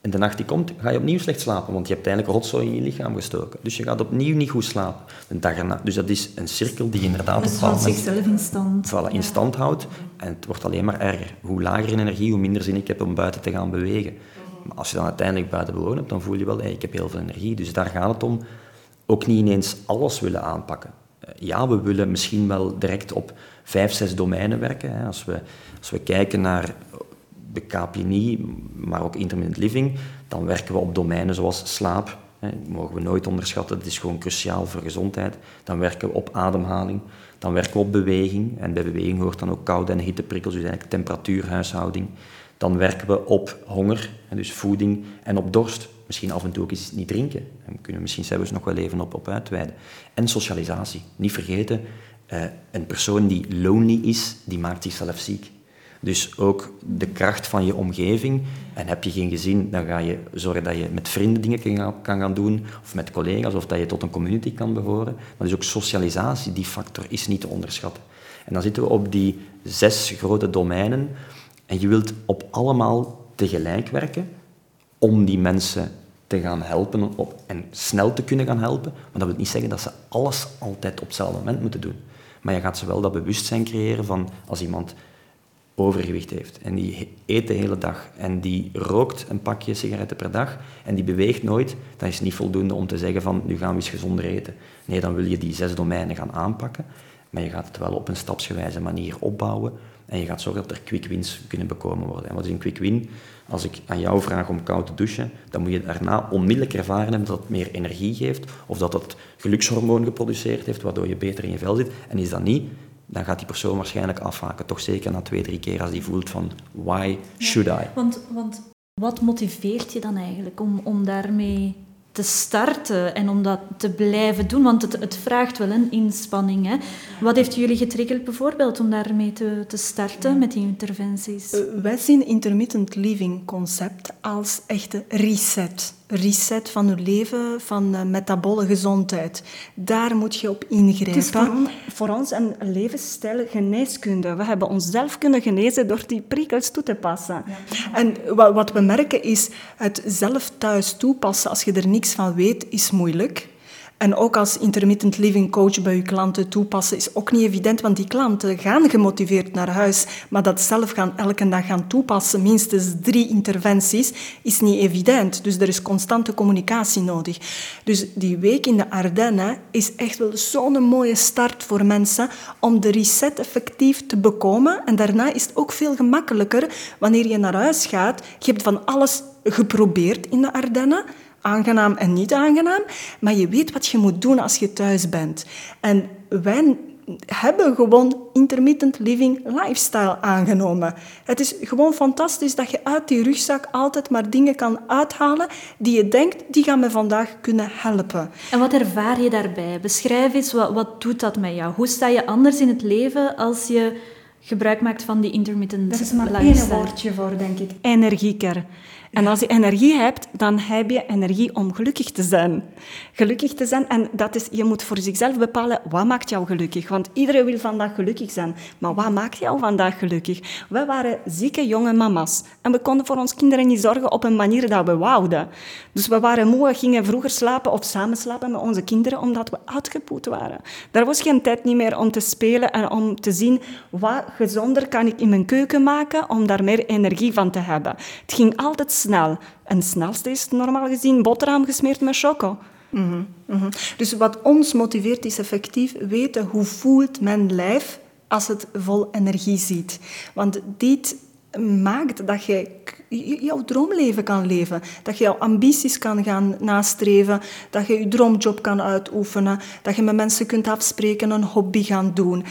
En de nacht die komt, ga je opnieuw slecht slapen, want je hebt eigenlijk rotzooi in je lichaam gestoken. Dus je gaat opnieuw niet goed slapen. De dag erna. Dus dat is een cirkel die inderdaad het houdt zichzelf in stand. Voilà, in stand houdt. En het wordt alleen maar erger. Hoe lager in energie, hoe minder zin ik heb om buiten te gaan bewegen. Maar als je dan uiteindelijk buiten bewoon hebt, dan voel je wel, hey, ik heb heel veel energie. Dus daar gaat het om. Ook niet ineens alles willen aanpakken. Ja, we willen misschien wel direct op vijf, zes domeinen werken. Als we, als we kijken naar de KPNI, maar ook intermittent living, dan werken we op domeinen zoals slaap. Dat mogen we nooit onderschatten, dat is gewoon cruciaal voor gezondheid. Dan werken we op ademhaling, dan werken we op beweging. En bij beweging hoort dan ook koude en hitteprikkels, dus eigenlijk temperatuurhuishouding. Dan werken we op honger, dus voeding, en op dorst. Misschien af en toe ook eens niet drinken. Daar kunnen we misschien zelfs nog wel even op, op uitweiden. En socialisatie. Niet vergeten, uh, een persoon die lonely is, die maakt zichzelf ziek. Dus ook de kracht van je omgeving. En heb je geen gezin, dan ga je zorgen dat je met vrienden dingen kan gaan doen, of met collega's, of dat je tot een community kan behoren. Maar dus ook socialisatie, die factor, is niet te onderschatten. En dan zitten we op die zes grote domeinen. En je wilt op allemaal tegelijk werken om die mensen te gaan helpen op, en snel te kunnen gaan helpen. Maar dat wil niet zeggen dat ze alles altijd op hetzelfde moment moeten doen. Maar je gaat ze wel dat bewustzijn creëren van als iemand overgewicht heeft en die eet de hele dag en die rookt een pakje sigaretten per dag en die beweegt nooit, dan is het niet voldoende om te zeggen van nu gaan we eens gezonder eten. Nee, dan wil je die zes domeinen gaan aanpakken, maar je gaat het wel op een stapsgewijze manier opbouwen en je gaat zorgen dat er quick wins kunnen bekomen worden. En wat is een quick win? Als ik aan jou vraag om koud te douchen, dan moet je daarna onmiddellijk ervaren hebben dat het meer energie geeft of dat het gelukshormoon geproduceerd heeft, waardoor je beter in je vel zit. En is dat niet, dan gaat die persoon waarschijnlijk afhaken. Toch zeker na twee, drie keer als die voelt van why should I? Want, want wat motiveert je dan eigenlijk om, om daarmee te starten en om dat te blijven doen? Want het, het vraagt wel een inspanning. Hè? Wat heeft jullie getriggerd bijvoorbeeld om daarmee te, te starten met die interventies? Uh, wij zien intermittent living concept als echte reset reset van je leven, van uh, metabole gezondheid. Daar moet je op ingrijpen. Het is voor, voor, ons een levensstijl geneeskunde. We hebben onszelf kunnen genezen door die prikkels toe te passen. Ja. En wat, wat we merken is, het zelf thuis toepassen als je er niks van weet, is moeilijk. En ook als intermittent living coach bij je klanten toepassen is ook niet evident, want die klanten gaan gemotiveerd naar huis, maar dat zelf gaan elke dag gaan toepassen, minstens drie interventies, is niet evident. Dus er is constante communicatie nodig. Dus die week in de Ardennen is echt wel zo'n mooie start voor mensen om de reset effectief te bekomen. En daarna is het ook veel gemakkelijker wanneer je naar huis gaat. Je hebt van alles geprobeerd in de Ardennen aangenaam en niet aangenaam, maar je weet wat je moet doen als je thuis bent. En wij hebben gewoon intermittent living lifestyle aangenomen. Het is gewoon fantastisch dat je uit die rugzak altijd maar dingen kan uithalen die je denkt, die gaan me vandaag kunnen helpen. En wat ervaar je daarbij? Beschrijf eens, wat, wat doet dat met jou? Hoe sta je anders in het leven als je gebruik maakt van die intermittent lifestyle? Er is maar één woordje voor, denk ik. Energieker. En als je energie hebt, dan heb je energie om gelukkig te zijn. Gelukkig te zijn, en dat is, je moet voor zichzelf bepalen, wat maakt jou gelukkig? Want iedereen wil vandaag gelukkig zijn. Maar wat maakt jou vandaag gelukkig? We waren zieke jonge mama's. En we konden voor ons kinderen niet zorgen op een manier dat we wouden. Dus we waren moe, we gingen vroeger slapen of samen slapen met onze kinderen, omdat we uitgepoet waren. Daar was geen tijd meer om te spelen en om te zien, wat gezonder kan ik in mijn keuken maken om daar meer energie van te hebben. Het ging altijd snel. En het snelste is normaal gezien boterham gesmeerd met choco. Mm -hmm. Dus wat ons motiveert is effectief weten hoe voelt mijn lijf als het vol energie ziet. Want dit maakt dat je jouw droomleven kan leven. Dat je jouw ambities kan gaan nastreven. Dat je je droomjob kan uitoefenen. Dat je met mensen kunt afspreken, een hobby gaan doen.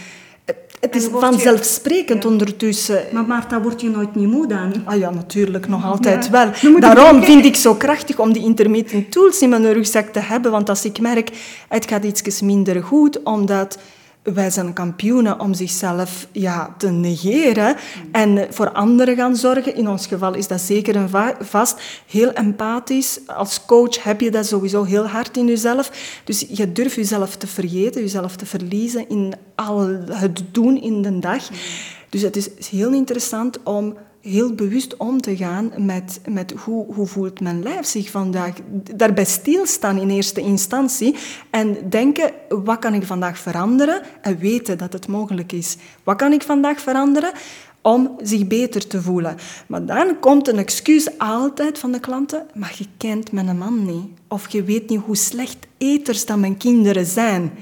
Het is vanzelfsprekend ondertussen. Maar Marta, word je nooit niet moe dan? Ah ja, natuurlijk, nog altijd wel. Daarom vind ik zo krachtig om die intermittent tools in mijn rugzak te hebben. Want als ik merk, het gaat iets minder goed, omdat wij zijn kampioenen om zichzelf ja, te negeren en voor anderen gaan zorgen. In ons geval is dat zeker een vast. Heel empathisch. Als coach heb je dat sowieso heel hard in jezelf. Dus je durft jezelf te vergeten, jezelf te verliezen in al het doen in de dag. Dus het is heel interessant om heel bewust om te gaan met, met hoe, hoe voelt mijn lijf zich vandaag. Daarbij stilstaan in eerste instantie en denken, wat kan ik vandaag veranderen? En weten dat het mogelijk is. Wat kan ik vandaag veranderen? om zich beter te voelen. Maar dan komt een excuus altijd van de klanten, maar je kent mijn man niet. Of je weet niet hoe slecht eters dan mijn kinderen zijn.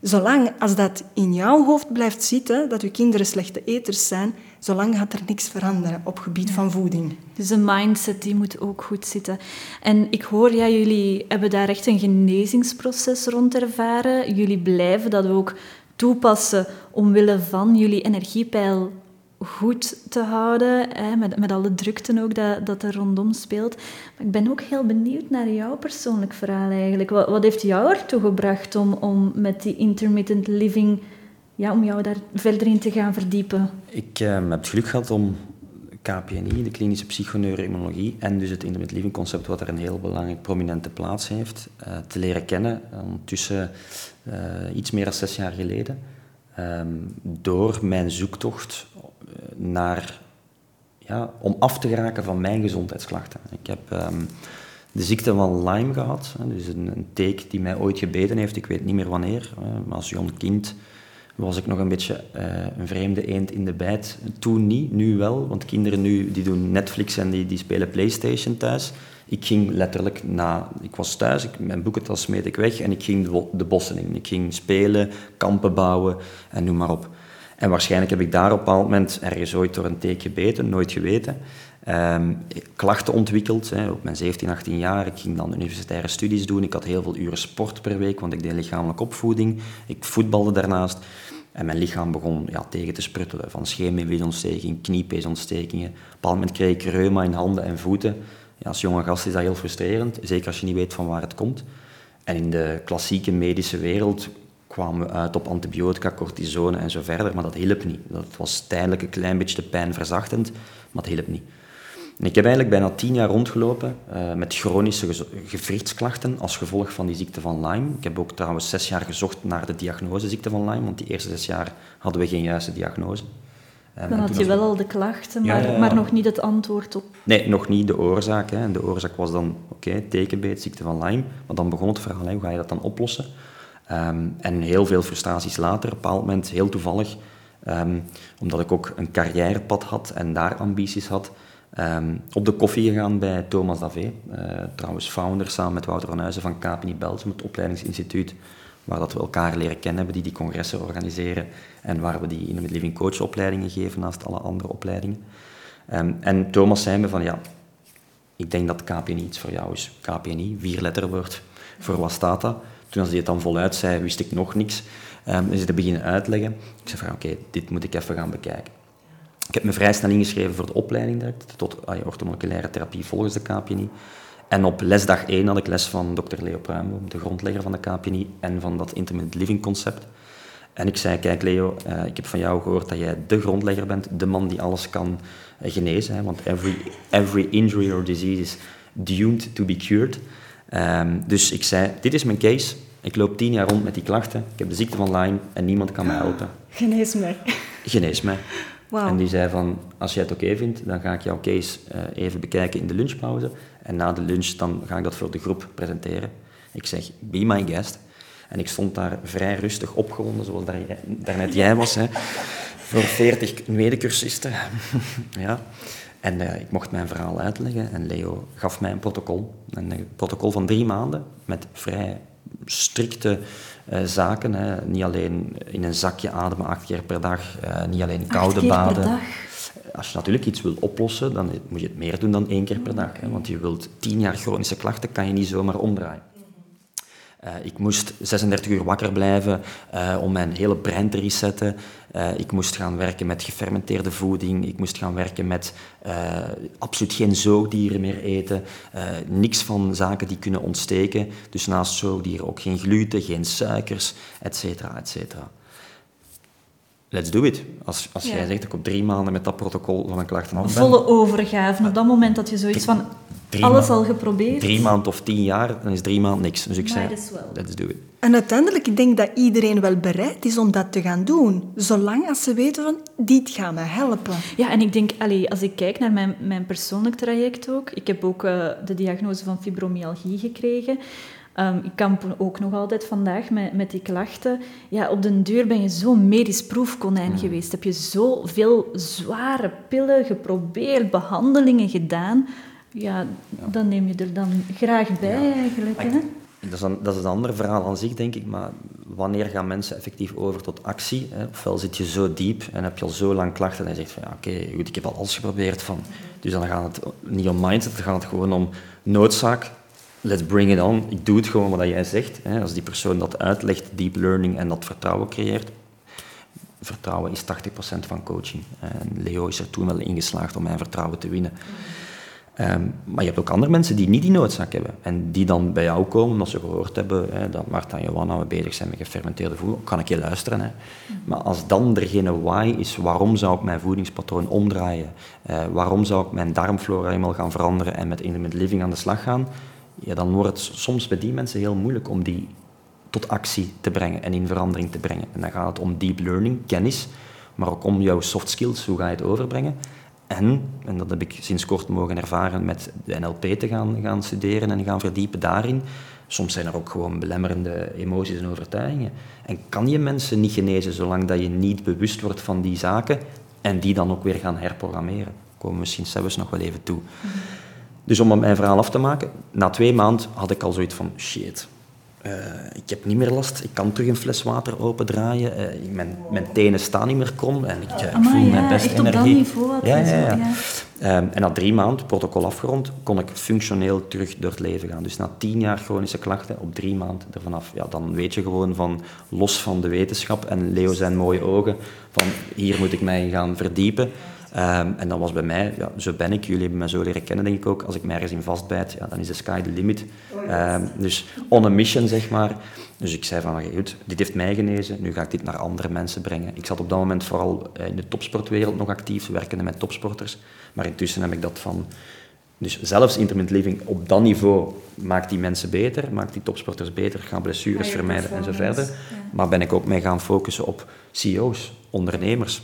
Zolang als dat in jouw hoofd blijft zitten, dat je kinderen slechte eters zijn, zolang gaat er niks veranderen op gebied van voeding. Dus de mindset die moet ook goed zitten. En ik hoor, ja, jullie hebben daar echt een genezingsproces rond ervaren. Jullie blijven dat ook toepassen omwille van jullie energiepeil goed te houden, hè, met, met alle drukte ook dat, dat er rondom speelt. Maar ik ben ook heel benieuwd naar jouw persoonlijk verhaal eigenlijk. Wat, wat heeft jou ertoe gebracht om, om met die intermittent living, ja, om jou daar verder in te gaan verdiepen? Ik uh, heb het geluk gehad om KPNI, de klinische psychoneuroimmunologie, en dus het intermittent living concept, wat er een heel belangrijk prominente plaats heeft, uh, te leren kennen. Ondertussen uh, iets meer dan zes jaar geleden. Um, door mijn zoektocht naar, ja, om af te geraken van mijn gezondheidsklachten. Ik heb um, de ziekte van Lyme gehad, dus een, een teek die mij ooit gebeten heeft, ik weet niet meer wanneer. Maar als jong kind was ik nog een beetje uh, een vreemde eend in de bijt. Toen niet, nu wel, want kinderen nu die doen Netflix en die, die spelen Playstation thuis. Ik ging letterlijk na... Ik was thuis, ik, mijn boekentas smeet ik weg en ik ging de, bossen in. Ik ging spelen, kampen bouwen en noem maar op. En waarschijnlijk heb ik daar op een bepaald moment ergens ooit door een teek gebeten, nooit geweten. Um, klachten ontwikkeld hè, op mijn 17, 18 jaar. Ik ging dan universitaire studies doen. Ik had heel veel uren sport per week, want ik deed lichamelijke opvoeding. Ik voetbalde daarnaast. En mijn lichaam begon ja, tegen te spruttelen. Van scheenbeenveesontsteking, kniepeesontstekingen. Op een bepaald moment kreeg ik reuma in handen en voeten. Ja, als jonge gast is dat heel frustrerend, zeker als je niet weet van waar het komt. En in de klassieke medische wereld kwamen we uit op antibiotica, cortisone en zo verder, maar dat hielp niet. Dat was tijdelijk een klein beetje de pijn verzachtend, maar dat hielp niet. En ik heb eigenlijk bijna tien jaar rondgelopen uh, met chronische gewrichtsklachten als gevolg van die ziekte van Lyme. Ik heb ook trouwens zes jaar gezocht naar de diagnose ziekte van Lyme, want die eerste zes jaar hadden we geen juiste diagnose. Um, Dan had je wel al de klachten, maar, ja, ja, maar, nog niet het antwoord op. Nee, nog niet de oorzaak. Hè. En de oorzaak was dan, oké, okay, tekenbeet, ziekte van Lyme. Maar dan begon het verhaal, hè, hoe ga je dat dan oplossen? Um, en heel veel frustraties later, op een bepaald moment, heel toevallig, um, omdat ik ook een carrièrepad had en daar ambities had, um, op de koffie gegaan bij Thomas Davé, uh, trouwens founder samen met Wouter van Huizen van KPNI Belgium, het opleidingsinstituut, waar dat we elkaar leren kennen hebben, die die congressen organiseren en waar we die in de Living Coach opleidingen geven naast alle andere opleidingen. en Thomas zei me van, ja, ik denk dat KPNI iets voor jou is. KPNI, vier letterwoord, voor wat staat dat? Toen als hij het dan voluit zei, wist ik nog niks. Um, dus hij beginnen uitleggen. Ik zei van, oké, dit moet ik even gaan bekijken. Ik heb me vrij snel ingeschreven voor de opleiding direct, tot ah, orthomoleculaire therapie volgens de KPNI. En op lesdag 1 had ik les van dokter Leo Pruimboom, de grondlegger van de KPNI en van dat intermittent living concept. En ik zei, kijk Leo, uh, ik heb van jou gehoord dat jij de grondlegger bent, de man die alles kan uh, genezen. Hè, want every, every injury or disease is doomed to be cured. Um, dus ik zei, dit is mijn case. Ik loop tien jaar rond met die klachten. Ik heb de ziekte van Lyme en niemand kan mij helpen. Genees mij. Genees mij. Wow. En die zei van, als jij het oké okay vindt, dan ga ik jouw case uh, even bekijken in de lunchpauze. En na de lunch dan ga ik dat voor de groep presenteren. Ik zeg, be my guest. En ik stond daar vrij rustig opgewonden, zoals daar, daarnet jij was, hè, [laughs] voor 40 medecursisten. [laughs] ja. En uh, ik mocht mijn verhaal uitleggen en Leo gaf mij een protocol. Een protocol van drie maanden met vrij strikte uh, zaken. Hè. Niet alleen in een zakje ademen acht keer per dag, uh, niet alleen koude keer baden. Per dag. Als je natuurlijk iets wil oplossen, dan moet je het meer doen dan één keer per dag. Hè. Want je wilt tien jaar chronische klachten, kan je niet zomaar omdraaien. Uh, ik moest 36 uur wakker blijven om mijn hele brein te resetten. Uh, ik moest gaan werken met gefermenteerde voeding. Ik moest gaan werken met absoluut geen zoogdieren meer eten. niks van zaken die kunnen ontsteken. Dus naast zoogdieren ook geen gluten, geen suikers, et cetera, et cetera. Let's do it. Als, als ja. jij zegt dat ik op drie maanden met dat protocol van mijn klachten af ben. Volle overgave. Op dat moment dat je zoiets van alles al geprobeerd. Drie maanden of tien jaar, dan is drie maanden niks. Dus ik zei, let's do it. En uiteindelijk, ik denk dat iedereen wel bereid is om dat te gaan doen. Zolang als ze weten van, dit gaat me helpen. Ja, en ik denk, allee, als ik kijk naar mijn, mijn persoonlijk traject ook. Ik heb ook uh, de diagnose van fibromyalgie gekregen. Um, ik kamp ook nog altijd vandaag met, met die klachten. Ja, op den duur ben je zo'n medisch proefkonijn mm. geweest. Heb je zoveel zware pillen geprobeerd, behandelingen gedaan. Ja, ja, dan neem je er dan graag bij ja. eigenlijk. Hè? Dat is, een, dat is een ander verhaal aan zich, denk ik. Maar wanneer gaan mensen effectief over tot actie? Hè? Ofwel zit je zo diep en heb je al zo lang klachten en je zegt van ja, oké, okay, goed, ik heb al alles geprobeerd. Van. Dus dan gaat het niet om mindset, dan gaat het gewoon om noodzaak let's bring it on. Ik doe het gewoon wat jij zegt. Hè. Als die persoon dat uitlegt, deep learning en dat vertrouwen creëert. Vertrouwen is 80% van coaching. En Leo is er toen wel ingeslaagd om mijn vertrouwen te winnen. Um, maar je hebt ook andere mensen die niet die noodzaak hebben. En die dan bij jou komen omdat ze gehoord hebben hè, dat Marta en Johanna bezig zijn met gefermenteerde voeding. Kan ik je luisteren. Hè. Maar als dan degene why is, waarom zou ik mijn voedingspatroon omdraaien? Uh, waarom zou ik mijn darmflora helemaal gaan veranderen en met intermittent living aan de slag gaan? Ja, dan wordt het soms bij die mensen heel moeilijk om die tot actie te brengen en in verandering te brengen. En dan gaat het om deep learning, kennis, maar ook om jouw soft skills, hoe ga je het overbrengen. En, en dat heb ik sinds kort mogen ervaren met de NLP te gaan, gaan studeren en gaan verdiepen daarin. Soms zijn er ook gewoon belemmerende emoties en overtuigingen. En kan je mensen niet genezen zolang dat je niet bewust wordt van die zaken en die dan ook weer gaan herprogrammeren. Daar komen we misschien zelfs nog wel even toe. Dus om mijn verhaal af te maken, na twee maanden had ik al zoiets van, shit, uh, ik heb niet meer last, ik kan terug een fles water opendraaien, uh, mijn, mijn tenen staan niet meer krom en ik, uh, Amai, voel ja, mijn best energie. niveau ja, ja, ja. ja. Um, en na drie maanden, protocol afgerond, kon ik functioneel terug door het leven gaan. Dus na tien jaar chronische klachten, op drie maanden ervan af, ja, dan weet je gewoon van, los van de wetenschap en Leo zijn mooie ogen, van hier moet ik mij gaan verdiepen. Um, en dat was bij mij, ja, zo ben ik, jullie hebben mij zo leren kennen denk ik ook, als ik mij ergens in vastbijt, ja, dan is de sky the limit. Um, dus on a mission zeg maar. Dus ik zei van, goed, dit heeft mij genezen, nu ga ik dit naar andere mensen brengen. Ik zat op dat moment vooral in de topsportwereld nog actief, werkende met topsporters. Maar intussen heb ik dat van... Dus zelfs intermittent living op dat niveau maakt die mensen beter, maakt die topsporters beter, gaan blessures vermijden en zo verder. Ja. Maar ben ik ook mee gaan focussen op CEO's, ondernemers,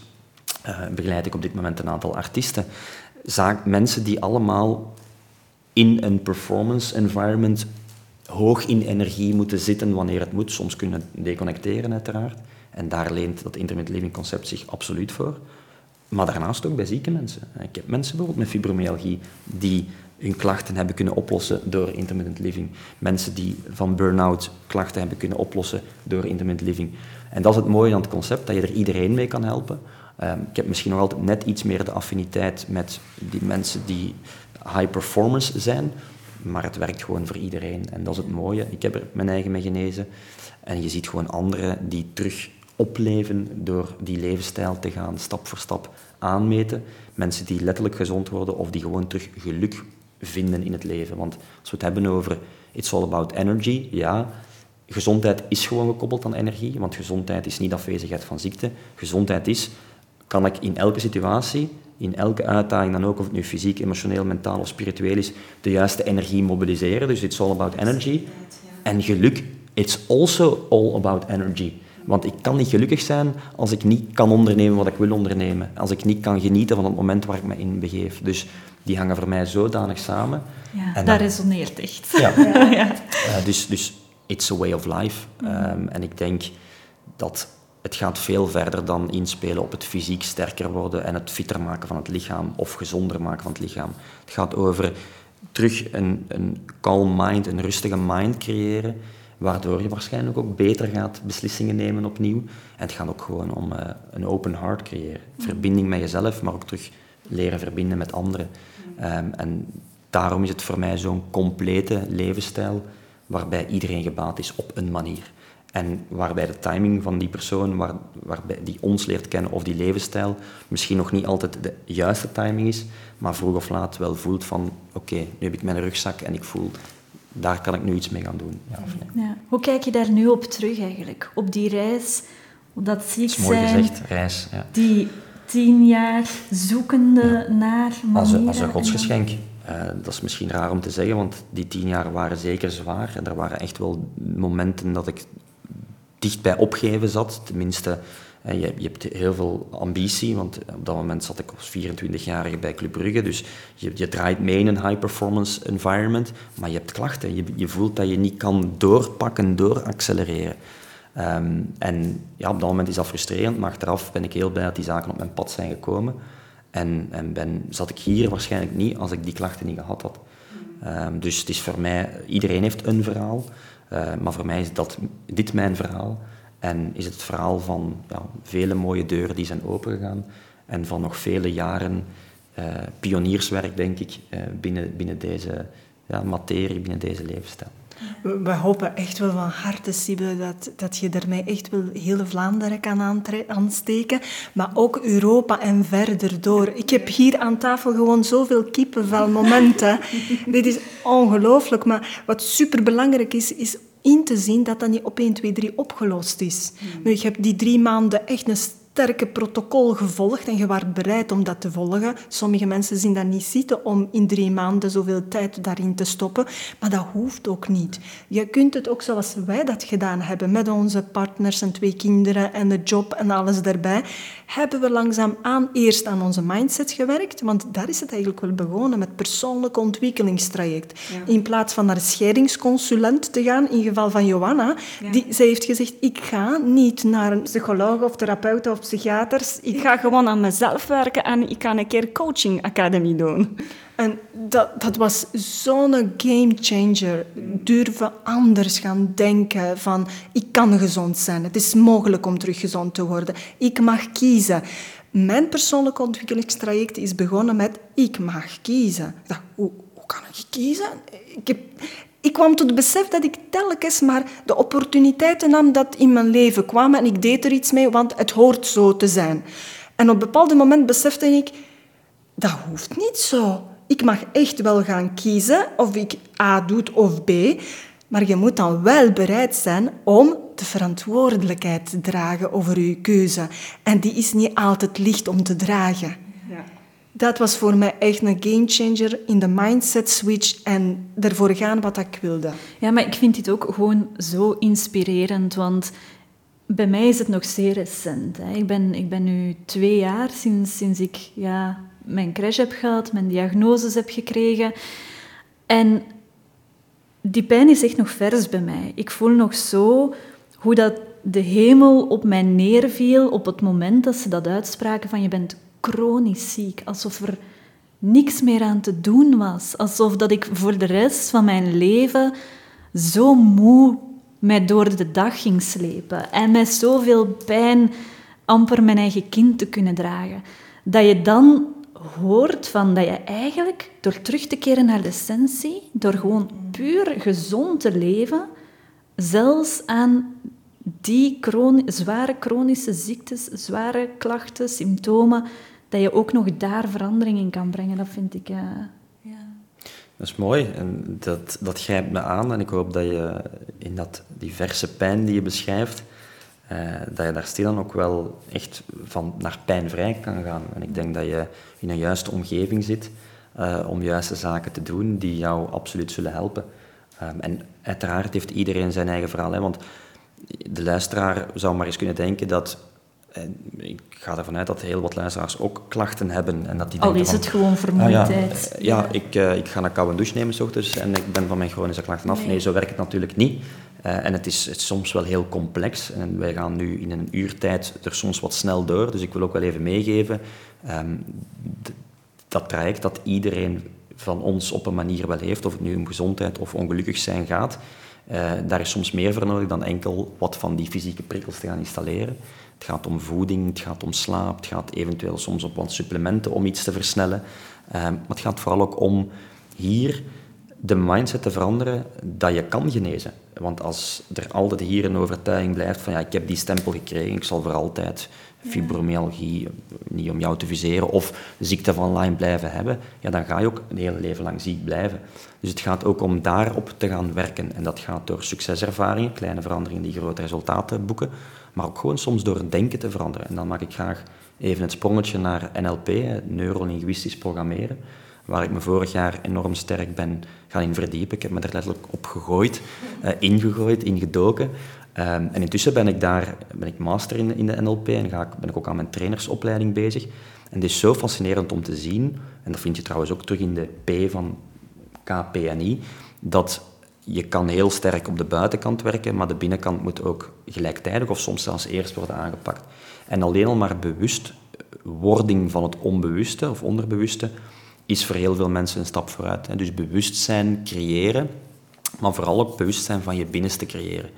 uh, begeleid ik op dit moment een aantal artiesten. Mensen die allemaal in een performance environment hoog in energie moeten zitten wanneer het moet. Soms kunnen deconnecteren uiteraard. En daar leent dat intermittent living concept zich absoluut voor. Maar daarnaast ook bij zieke mensen. Ik heb mensen bijvoorbeeld met fibromyalgie die hun klachten hebben kunnen oplossen door intermittent living. Mensen die van burn-out klachten hebben kunnen oplossen door intermittent living. En dat is het mooie aan het concept, dat je er iedereen mee kan helpen. Um, ik heb misschien nog altijd net iets meer de affiniteit met die mensen die high performance zijn, maar het werkt gewoon voor iedereen. En dat is het mooie. Ik heb er mijn eigen mee genezen. En je ziet gewoon anderen die terug opleven door die levensstijl te gaan stap voor stap aanmeten. Mensen die letterlijk gezond worden of die gewoon terug geluk vinden in het leven. Want als we het hebben over it's all about energy, ja, gezondheid is gewoon gekoppeld aan energie, want gezondheid is niet afwezigheid van ziekte. Gezondheid is, kan ik in elke situatie, in elke uitdaging dan ook, of het nu fysiek, emotioneel, mentaal of spiritueel is, de juiste energie mobiliseren. Dus it's all about energy. En geluk, it's also all about energy. Want ik kan niet gelukkig zijn als ik niet kan ondernemen wat ik wil ondernemen. Als ik niet kan genieten van het moment waar ik me in begeef. Dus die hangen voor mij zodanig samen. Ja, en dat resoneert echt. Ja. [laughs] ja. Uh, dus, dus it's a way of life. Um, en ik denk dat het gaat veel verder dan inspelen op het fysiek sterker worden en het fitter maken van het lichaam of gezonder maken van het lichaam. Het gaat over terug een, een calm mind, een rustige mind creëren waardoor je waarschijnlijk ook beter gaat beslissingen nemen opnieuw. En het gaat ook gewoon om uh, een open heart creëren. Verbinding met jezelf, maar ook terug leren verbinden met anderen. Um, en daarom is het voor mij zo'n complete levensstijl waarbij iedereen gebaat is op een manier. En waarbij de timing van die persoon, waar, waarbij die ons leert kennen of die levensstijl, misschien nog niet altijd de juiste timing is, maar vroeg of laat wel voelt van oké, nu heb ik mijn rugzak en ik voel daar kan ik nu iets mee gaan doen. Ja, of nee. ja. Hoe kijk je daar nu op terug eigenlijk? Op die reis, op dat ziek zijn? mooi gezegd, reis. Ja. Die tien jaar zoekende naar Als een, als een godsgeschenk. Uh, dat is misschien raar om te zeggen, want die tien jaar waren zeker zwaar. En er waren echt wel momenten dat ik dicht bij opgeven zat. Tenminste, je, je, hebt heel veel ambitie, want op dat moment zat ik als 24-jarige bij Club Brugge, dus je, je, draait mee in een high-performance environment, maar je hebt klachten. Je, je voelt dat je niet kan doorpakken, dooraccelereren. Um, en ja, op dat moment is dat frustrerend, maar achteraf ben ik heel blij dat die zaken op mijn pad zijn gekomen. En, en ben, zat ik hier waarschijnlijk niet als ik die klachten niet gehad had. Um, dus het is voor mij, iedereen heeft een verhaal, uh, maar voor mij is dat, dit mijn verhaal. En is het verhaal van ja, vele mooie deuren die zijn opengegaan en van nog vele jaren uh, pionierswerk, denk ik, uh, binnen, binnen deze ja, materie, binnen deze levensstijl. We, hopen echt wel van harte, Sibylle, dat, dat je ermee echt wel hele Vlaanderen kan aansteken, maar ook Europa en verder door. Ik heb hier aan tafel gewoon zoveel kippenvelmomenten. [laughs] Dit is ongelooflijk, maar wat superbelangrijk is, is in te zien dat dat niet op 1, 2, 3 opgelost is. Mm. Nu, je hebt die drie maanden echt een sterke protocol gevolgd en je was bereid om dat te volgen. Sommige mensen zien dat niet zitten om in drie maanden zoveel tijd daarin te stoppen, maar dat hoeft ook niet. Je kunt het ook zoals wij dat gedaan hebben, met onze partners en twee kinderen en de job en alles daarbij, hebben we langzaam aan eerst aan onze mindset gewerkt, want daar is het eigenlijk wel begonnen, met persoonlijk ontwikkelingstraject. In plaats van naar de scheidingsconsulent te gaan, in geval van Johanna, die, zij heeft gezegd, ik ga niet naar een psycholoog of therapeut of psychiaters. Ik ga gewoon aan mezelf werken en ik ga een keer coaching academy doen. En dat, dat was zo'n game changer. Durven anders gaan denken van ik kan gezond zijn. Het is mogelijk om terug gezond te worden. Ik mag kiezen. Mijn persoonlijke ontwikkelingstraject is begonnen met ik mag kiezen. Hoe, hoe kan ik kiezen? Ik heb, ik kwam tot het besef dat ik telkens maar de opportuniteiten nam dat in mijn leven kwamen en ik deed er iets mee, want het hoort zo te zijn. En op een bepaald moment besefte ik, dat hoeft niet zo. Ik mag echt wel gaan kiezen of ik A doe of B, maar je moet dan wel bereid zijn om de verantwoordelijkheid te dragen over je keuze. En die is niet altijd licht om te dragen dat was voor mij echt een gamechanger in de mindset switch en ervoor gaan wat ik wilde. Ja, maar ik vind dit ook gewoon zo inspirerend, want bij mij is het nog zeer recent. Hè. Ik, ben, ik ben nu twee jaar sinds, sinds ik ja, mijn crash heb gehad, mijn diagnoses heb gekregen. En die pijn is echt nog vers bij mij. Ik voel nog zo hoe dat de hemel op mij neerviel op het moment dat ze dat uitspraken van je bent chronisch ziek, alsof er niks meer aan te doen was, alsof dat ik voor de rest van mijn leven zo moe mij door de dag ging slepen en met zoveel pijn amper mijn eigen kind te kunnen dragen. Dat je dan hoort van dat je eigenlijk door terug te keren naar de essentie, door gewoon puur gezond te leven, zelfs aan die zware chronische ziektes, zware klachten, symptomen, dat je ook nog daar verandering in kan brengen. Dat vind ik... Uh, ja. Dat is mooi en dat, dat grijpt me aan en ik hoop dat je in dat diverse pijn die je beschrijft, uh, dat je daar stilaan ook wel echt van naar pijnvrij kan gaan. En ik denk dat je in een juiste omgeving zit uh, om juiste zaken te doen die jou absoluut zullen helpen. Um, en uiteraard heeft iedereen zijn eigen verhaal, hè, want de luisteraar zou maar eens kunnen denken dat en ik ga ervan uit dat heel wat luisteraars ook klachten hebben. En dat die Al is het gewoon vermoeidheid. Ah, ja, ja, ik, uh, ik ga een koude douche nemen s ochtends en ik ben van mijn chronische klachten af. Nee, zo werkt het natuurlijk niet. Uh, en het is, het is, soms wel heel complex. En wij gaan nu in een uurtijd er soms wat snel door. Dus ik wil ook wel even meegeven um, dat traject dat iedereen van ons op een manier wel heeft, of het nu om gezondheid of ongelukkig zijn gaat. Uh, daar is soms meer voor nodig dan enkel wat van die fysieke prikkels te gaan installeren. Het gaat om voeding, het gaat om slaap, het gaat eventueel soms op wat supplementen om iets te versnellen. Uh, maar het gaat vooral ook om hier de mindset te veranderen dat je kan genezen. Want als er altijd hier een overtuiging blijft van ja, ik heb die stempel gekregen, ik zal voor altijd fibromyalgie, niet om jou te viseren, of ziekte van Lyme blijven hebben, ja, dan ga je ook een hele leven lang ziek blijven. Dus het gaat ook om daarop te gaan werken. En dat gaat door succeservaringen, kleine veranderingen die grote resultaten boeken, maar ook gewoon soms door denken te veranderen. En dan maak ik graag even het sprongetje naar NLP, neurolinguistisch programmeren, waar ik me vorig jaar enorm sterk ben gaan in verdiepen. Ik heb me er letterlijk op gegooid, uh, ingegooid, ingedoken. Um, en intussen ben ik daar ben ik master in, in de NLP en ga ik, ben ik ook aan mijn trainersopleiding bezig. En het is zo fascinerend om te zien, en dat vind je trouwens ook terug in de P van KPNI, dat je kan heel sterk op de buitenkant werken, maar de binnenkant moet ook gelijktijdig of soms zelfs eerst worden aangepakt. En alleen al maar bewustwording van het onbewuste of onderbewuste is voor heel veel mensen een stap vooruit. Dus bewustzijn creëren, maar vooral ook bewustzijn van je binnenste creëren.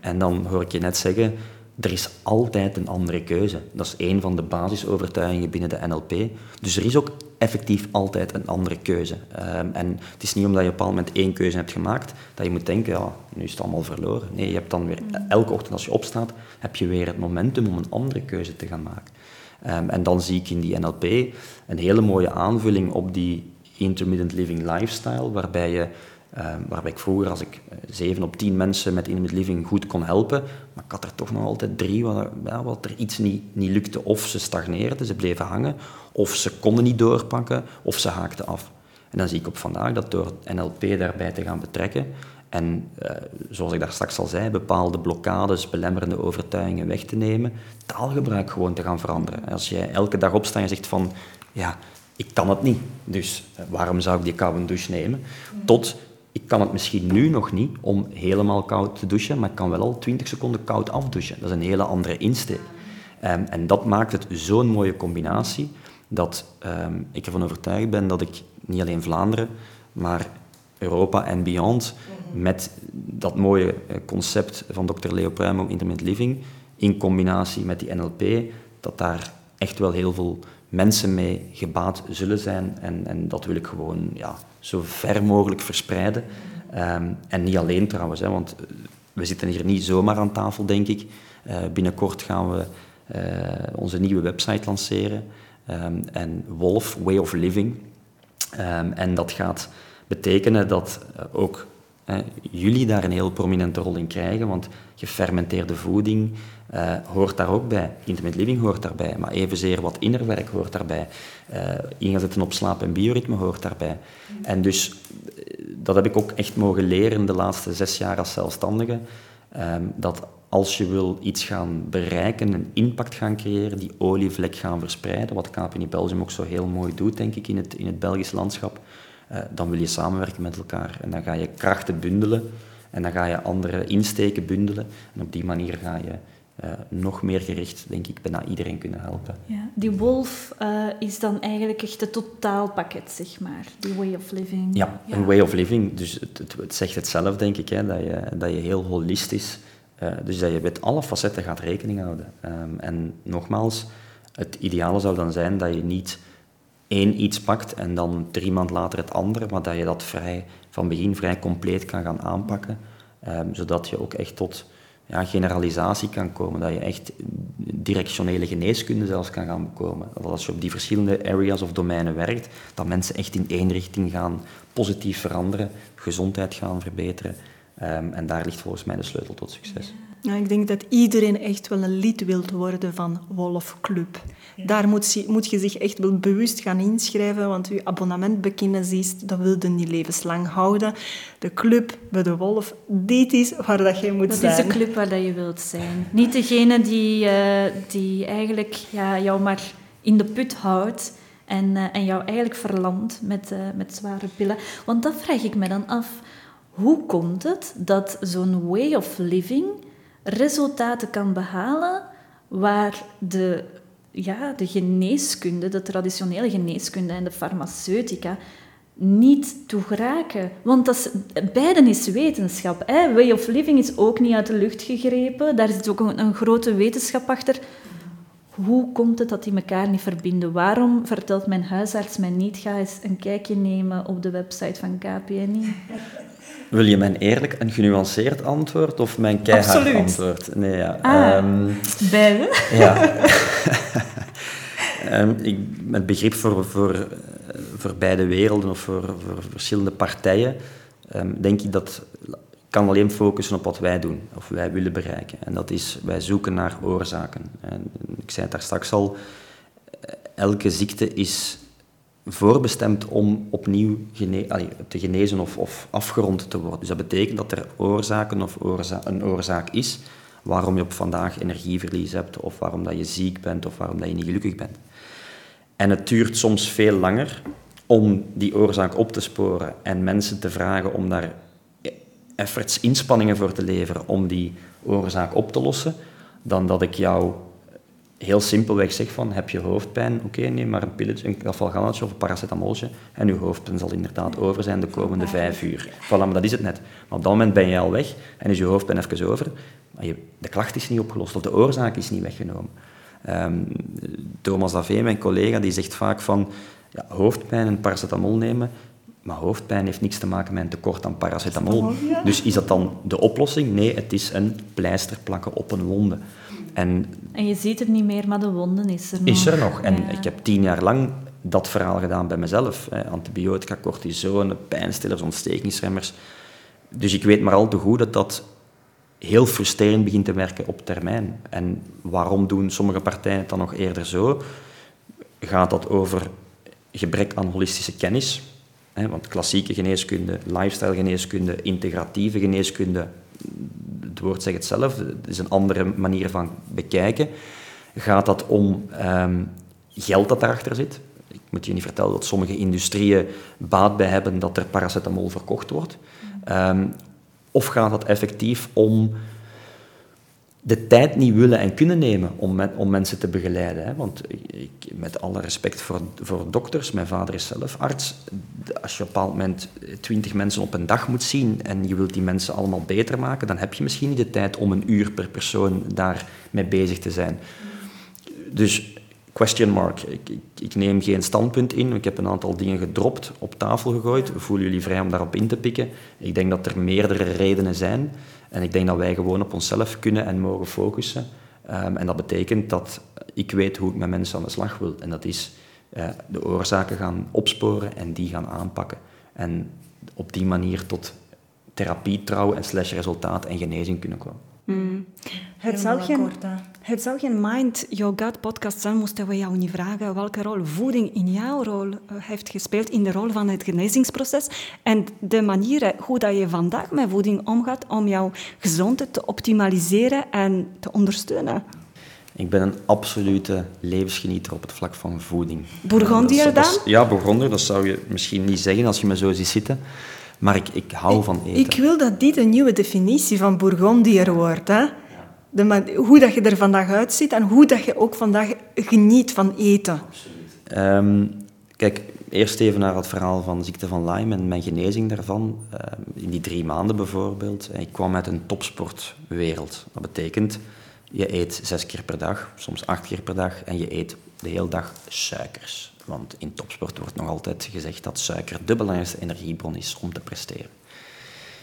En dan hoor ik je net zeggen, er is altijd een andere keuze. Dat is een van de basisovertuigingen binnen de NLP. Dus er is ook effectief altijd een andere keuze. Um, en het is niet omdat je op een bepaald moment één keuze hebt gemaakt, dat je moet denken, ja, nu is het allemaal verloren. Nee, je hebt dan weer, elke ochtend als je opstaat, heb je weer het momentum om een andere keuze te gaan maken. Um, en dan zie ik in die NLP een hele mooie aanvulling op die intermittent living lifestyle, waarbij je uh, waarbij ik vroeger, als ik uh, zeven op tien mensen met intermittent living goed kon helpen, maar ik had er toch nog altijd drie wat er iets niet, niet lukte. Of ze stagneerden, ze bleven hangen, of ze konden niet doorpakken, of ze haakten af. En dan zie ik op vandaag dat door NLP daarbij te gaan betrekken en, uh, zoals ik daar straks al zei, bepaalde blokkades, belemmerende overtuigingen weg te nemen, taalgebruik gewoon te gaan veranderen. Als jij elke dag opstaat en zegt van, ja, ik kan het niet, dus waarom zou ik die koude douche nemen? Tot ik kan het misschien nu nog niet om helemaal koud te douchen, maar ik kan wel al 20 seconden koud afdouchen. Dat is een hele andere insteek. Um, en dat maakt het zo'n mooie combinatie dat um, ik ervan overtuigd ben dat ik niet alleen Vlaanderen, maar Europa en beyond met dat mooie eh, concept van Dr. Leo Pruimo Intermittent Living in combinatie met die NLP, dat daar echt wel heel veel mensen mee gebaat zullen zijn. En, en dat wil ik gewoon ja, zo ver mogelijk verspreiden. Um, en niet alleen trouwens, hè, want eh, we zitten hier niet zomaar aan tafel, denk ik. Uh, binnenkort gaan we uh, onze nieuwe website lanceren. Um, en Wolf, Way of Living. Um, en dat gaat betekenen dat ook jullie daar een heel prominente rol in krijgen, want gefermenteerde voeding uh, hoort daar ook bij. Intermittent living hoort daarbij, maar evenzeer wat innerwerk hoort daarbij. Uh, inzetten op slaap en bioritme hoort daarbij. En dus eh, dat heb ik ook echt mogen leren de laatste zes jaar als zelfstandige, um, dat als je wil iets gaan bereiken, een impact gaan creëren, die olievlek gaan verspreiden, wat KPN Belgium ook zo heel mooi doet, denk ik, in het, in het Belgisch landschap, uh, dan wil je samenwerken met elkaar. En dan ga je krachten bundelen en dan ga je andere insteken bundelen. En op die manier ga je uh, nog meer gericht, denk ik, bijna iedereen kunnen helpen. Ja, die wolf uh, is dan eigenlijk echt het totaalpakket, zeg maar. Die way of living. Ja, ja. een way of living. Dus het, het, het, zegt het zelf, denk ik, hè, dat, je, dat je heel holistisch... Uh, dus dat je met alle facetten gaat rekening houden. Um, en nogmaals, het ideale zou dan zijn dat je niet één iets pakt en dan drie maand later het andere, maar dat je dat vrij, van begin vrij compleet kan gaan aanpakken, um, zodat je ook echt tot ja, generalisatie kan komen. Dat je echt directionele geneeskunde zelfs kan gaan bekomen. Dat als je op die verschillende areas of domeinen werkt, dat mensen echt in één richting gaan positief veranderen, gezondheid gaan verbeteren. Ehm, en daar ligt volgens mij de sleutel tot succes. Ik denk dat iedereen echt wel een lid wilt worden van Wolf Club. Daar moet je, moet je zich echt wel bewust gaan inschrijven, want je abonnementbekennis is, dat wil je niet levenslang houden. De club bij de Wolf, dit is waar dat je moet zijn. Dat is de club waar dat je wilt zijn. Niet degene die, uh, die eigenlijk ja, jou maar in de put houdt en, uh, en jou eigenlijk verlamt met, uh, met zware pillen. Want dat vraag ik me dan af. Hoe komt het dat zo'n way of living resultaten kan behalen waar de, ja, de geneeskunde, de traditionele geneeskunde en de farmaceutica niet toe geraken. Want dat is, beiden is wetenschap. Hè? Way of living is ook niet uit de lucht gegrepen. Daar zit ook een, een grote wetenschap achter. Hoe komt het dat die elkaar niet verbinden? Waarom vertelt mijn huisarts mij niet? Ga eens een kijkje nemen op de website van KPNI. Wil je mijn eerlijk en genuanceerd antwoord of mijn keihard Absoluut. antwoord? Nee, ja. Ah, um, beide? Ja. um, [laughs] ik, met begrip voor, voor, voor beide werelden of voor, voor verschillende partijen, um, denk ik dat kan alleen focussen op wat wij doen of wij willen bereiken. En dat is, wij zoeken naar oorzaken. En ik zei het daar straks al, elke ziekte is voorbestemd om opnieuw te genezen of, of, afgerond te worden. Dus dat betekent dat er oorzaken of een oorzaak is waarom je op vandaag energieverlies hebt, of waarom dat je ziek bent, of waarom dat je niet gelukkig bent. En het duurt soms veel langer om die oorzaak op te sporen en mensen te vragen om daar efforts, inspanningen voor te leveren om die oorzaak op te lossen, dan dat ik jou heel simpelweg zeg van, heb je hoofdpijn? Oké, okay, neem maar een pilletje, een gafalganatje of een paracetamolje en je hoofdpijn zal inderdaad over zijn de komende vijf uur. Voilà, maar dat is het net. Maar op dat moment ben je al weg en is je hoofdpijn even over, maar je, de klacht is niet opgelost of de oorzaak is niet weggenomen. Um, Thomas Davé, mijn collega, die zegt vaak van, ja, hoofdpijn en paracetamol nemen, maar hoofdpijn heeft niks te maken met een tekort aan paracetamol. Dus is dat dan de oplossing? Nee, het is een pleister plakken op een wonde. En, en je ziet het niet meer, maar de wonden is er nog. Is er nog. En ja. ik heb tien jaar lang dat verhaal gedaan bij mezelf. Hè. Antibiotica, cortisone, pijnstillers, ontstekingsremmers. Dus ik weet maar al te goed dat dat heel frustrerend begint te werken op termijn. En waarom doen sommige partijen het dan nog eerder zo? Gaat dat over gebrek aan holistische kennis? Hè, want klassieke geneeskunde, lifestyle geneeskunde, integratieve geneeskunde, het woord zegt het zelf, het is een andere manier van bekijken. Gaat dat om um, geld dat daarachter zit? Ik moet je niet vertellen dat sommige industrieën baat bij hebben dat er paracetamol verkocht wordt. Um, of gaat het effectief om de tijd niet willen en kunnen nemen om, om mensen te begeleiden. Hè? Want ik, met alle respect voor, voor dokters, mijn vader is zelf arts. Als je op een bepaald moment twintig mensen op een dag moet zien en je wilt die mensen allemaal beter maken, dan heb je misschien niet de tijd om een uur per persoon daarmee bezig te zijn. Dus question mark. Ik, ik, neem geen standpunt in. Ik heb een aantal dingen gedropt, op tafel gegooid. Voelen jullie vrij om daarop in te pikken. Ik denk dat er meerdere redenen zijn. En ik denk dat wij gewoon op onszelf kunnen en mogen focussen. Um, en dat betekent dat ik weet hoe ik met mensen aan de slag wil. En dat is uh, de oorzaken gaan opsporen en die gaan aanpakken. En op die manier tot therapie, trouw en slash resultaat en genezing kunnen komen. Mm. Het, zou geen, het zou geen Mind Your Gut podcast zijn, moesten we jou niet vragen welke rol voeding in jouw rol uh, heeft gespeeld in de rol van het genezingsproces en de manieren hoe dat je vandaag met voeding omgaat om jouw gezondheid te optimaliseren en te ondersteunen. Ik ben een absolute levensgenieter op het vlak van voeding. Bourgondier dan? Ja, Bourgondier, dat zou je misschien niet zeggen als je me zo ziet zitten. Maar ik, ik hou van eten. Ik wil dat dit een nieuwe definitie van Bourgondier wordt. Hè? De, hoe dat je er vandaag uitziet en hoe dat je ook vandaag geniet van eten. Um, kijk, eerst even naar het verhaal van ziekte van Lyme en mijn genezing daarvan. Uh, in die drie maanden bijvoorbeeld. Ik kwam uit een topsportwereld. Dat betekent, je eet zes keer per dag, soms acht keer per dag, en je eet de hele dag suikers. Want in topsport wordt nog altijd gezegd dat suiker de belangrijkste energiebron is om te presteren.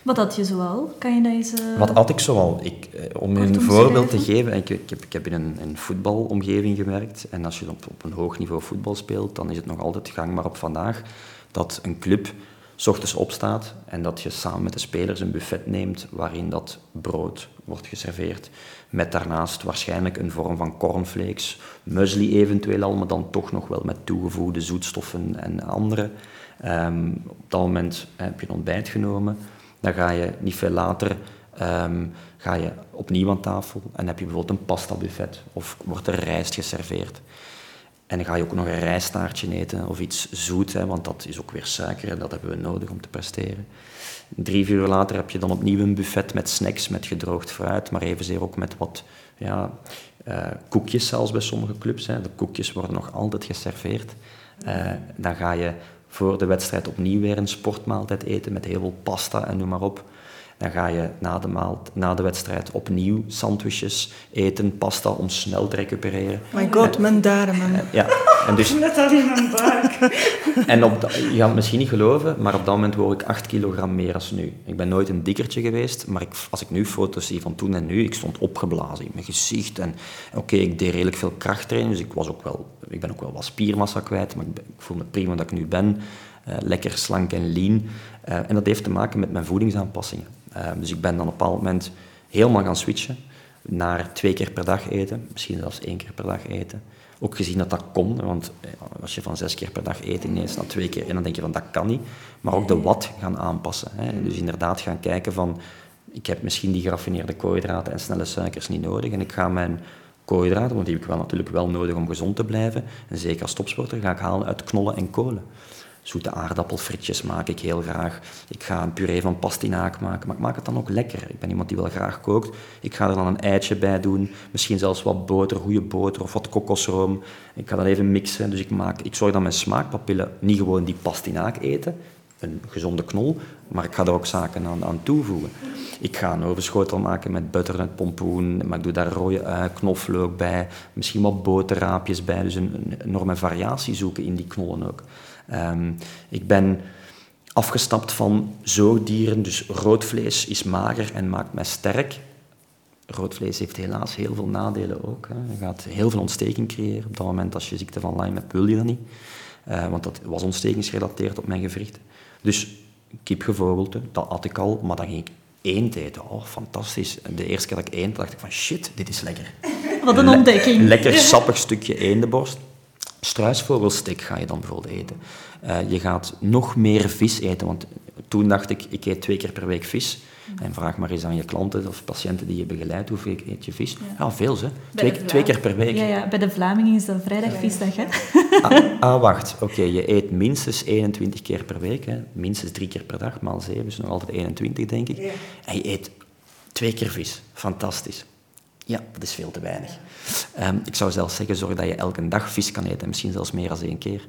Wat had je zoal? Kan je dat eens... Uh, Wat had ik zoal? Ik, eh, om een voorbeeld te geven, ik, ik, heb, ik heb in een, een, voetbalomgeving gewerkt en als je op, op een hoog niveau voetbal speelt, dan is het nog altijd gangbaar op vandaag dat een club s ochtends opstaat en dat je samen met de spelers een buffet neemt waarin dat brood wordt geserveerd. Met daarnaast waarschijnlijk een vorm van cornflakes, muesli eventueel al, maar dan toch nog wel met toegevoegde zoetstoffen en andere. Um, op dat moment heb je een ontbijt genomen. Dan ga je niet veel later um, ga je opnieuw aan tafel en heb je bijvoorbeeld een pasta buffet of wordt er rijst geserveerd. En dan ga je ook nog een rijstaartje eten of iets zoet, hè, want dat is ook weer suiker en dat hebben we nodig om te presteren. Drie, uur later heb je dan opnieuw een buffet met snacks, met gedroogd fruit, maar evenzeer ook met wat ja, uh, koekjes zelfs bij sommige clubs. Hè. De koekjes worden nog altijd geserveerd. Uh, dan ga je voor de wedstrijd opnieuw weer een sportmaaltijd eten met heel veel pasta en noem maar op. Dan ga je na de, maal, na de wedstrijd opnieuw sandwiches eten, pasta om snel te recupereren. My god, mijn darmen. Ja, en dus... [laughs] Net al in mijn buik. [laughs] En op je gaat het misschien niet geloven, maar op dat moment woog ik 8 kilogram meer dan nu. Ik ben nooit een dikkertje geweest, maar ik, als ik nu foto's zie van toen en nu, ik stond opgeblazen in mijn gezicht. En oké, ik deed redelijk veel krachttraining, dus ik, was ook wel, ik ben ook wel wat spiermassa kwijt, maar ik, ik voel me prima dat ik nu ben. Uh, lekker slank en lean. Uh, en dat heeft te maken met mijn voedingsaanpassingen. Uh, dus ik ben dan op een bepaald moment helemaal gaan switchen naar twee keer per dag eten, misschien zelfs één keer per dag eten. Ook gezien dat dat kon, want als je van zes keer per dag eet ineens naar twee keer, en dan denk je van dat kan niet. Maar ook de wat gaan aanpassen. Hè. Dus inderdaad gaan kijken van, ik heb misschien die geraffineerde koolhydraten en snelle suikers niet nodig en ik ga mijn koolhydraten, want die heb ik wel natuurlijk wel nodig om gezond te blijven, en zeker als topsporter, ga ik halen uit knollen en kolen. Zoete aardappelfrietjes maak ik heel graag. Ik ga een puree van pastinaak maken, maar ik maak het dan ook lekker. Ik ben iemand die wel graag kookt. Ik ga er dan een eitje bij doen, misschien zelfs wat boter, goede boter of wat kokosroom. Ik ga dat even mixen, dus ik, maak, ik zorg dat mijn smaakpapillen niet gewoon die pastinaak eten, een gezonde knol, maar ik ga er ook zaken aan, aan toevoegen. Ik ga een overschotel maken met butternut pompoen, maar ik doe daar rode ui, knoflook bij, misschien wat boterraapjes bij, dus een, een enorme variatie zoeken in die knollen ook. Um, ik ben afgestapt van zoogdieren, dus rood vlees is mager en maakt mij sterk. Rood vlees heeft helaas heel veel nadelen ook. Hè. Je gaat heel veel ontsteking creëren. Op dat moment als je ziekte van Lyme hebt, wil je dat niet. Uh, want dat was ontstekingsgerelateerd op mijn gewrichten. Dus kipgevogelte, dat had ik al, maar dan ging ik eend eten. Oh, fantastisch. De eerste keer dat ik eend, dacht ik van shit, dit is lekker. Wat een ontdekking. lekker sappig stukje eendenborst. Struisvogelstek ga je dan bijvoorbeeld eten. Uh, je gaat nog meer vis eten, want toen dacht ik, ik eet twee keer per week vis. En vraag maar eens aan je klanten of patiënten die je begeleidt, hoeveel eet je vis? Ja, veel hè. Twee, twee, keer per week. Ja, ja, bij de Vlamingen is dat vrijdag visdag hè. Ah, ah wacht. Oké, je eet minstens 21 keer per week. Hè. Minstens drie keer per dag, maal zeven, dus nog altijd 21 denk ik. En je eet twee keer vis. Fantastisch. Ja, dat is veel te weinig. Um, ik zou zelfs zeggen, zorg dat je elke dag vis kan eten, misschien zelfs meer dan één keer.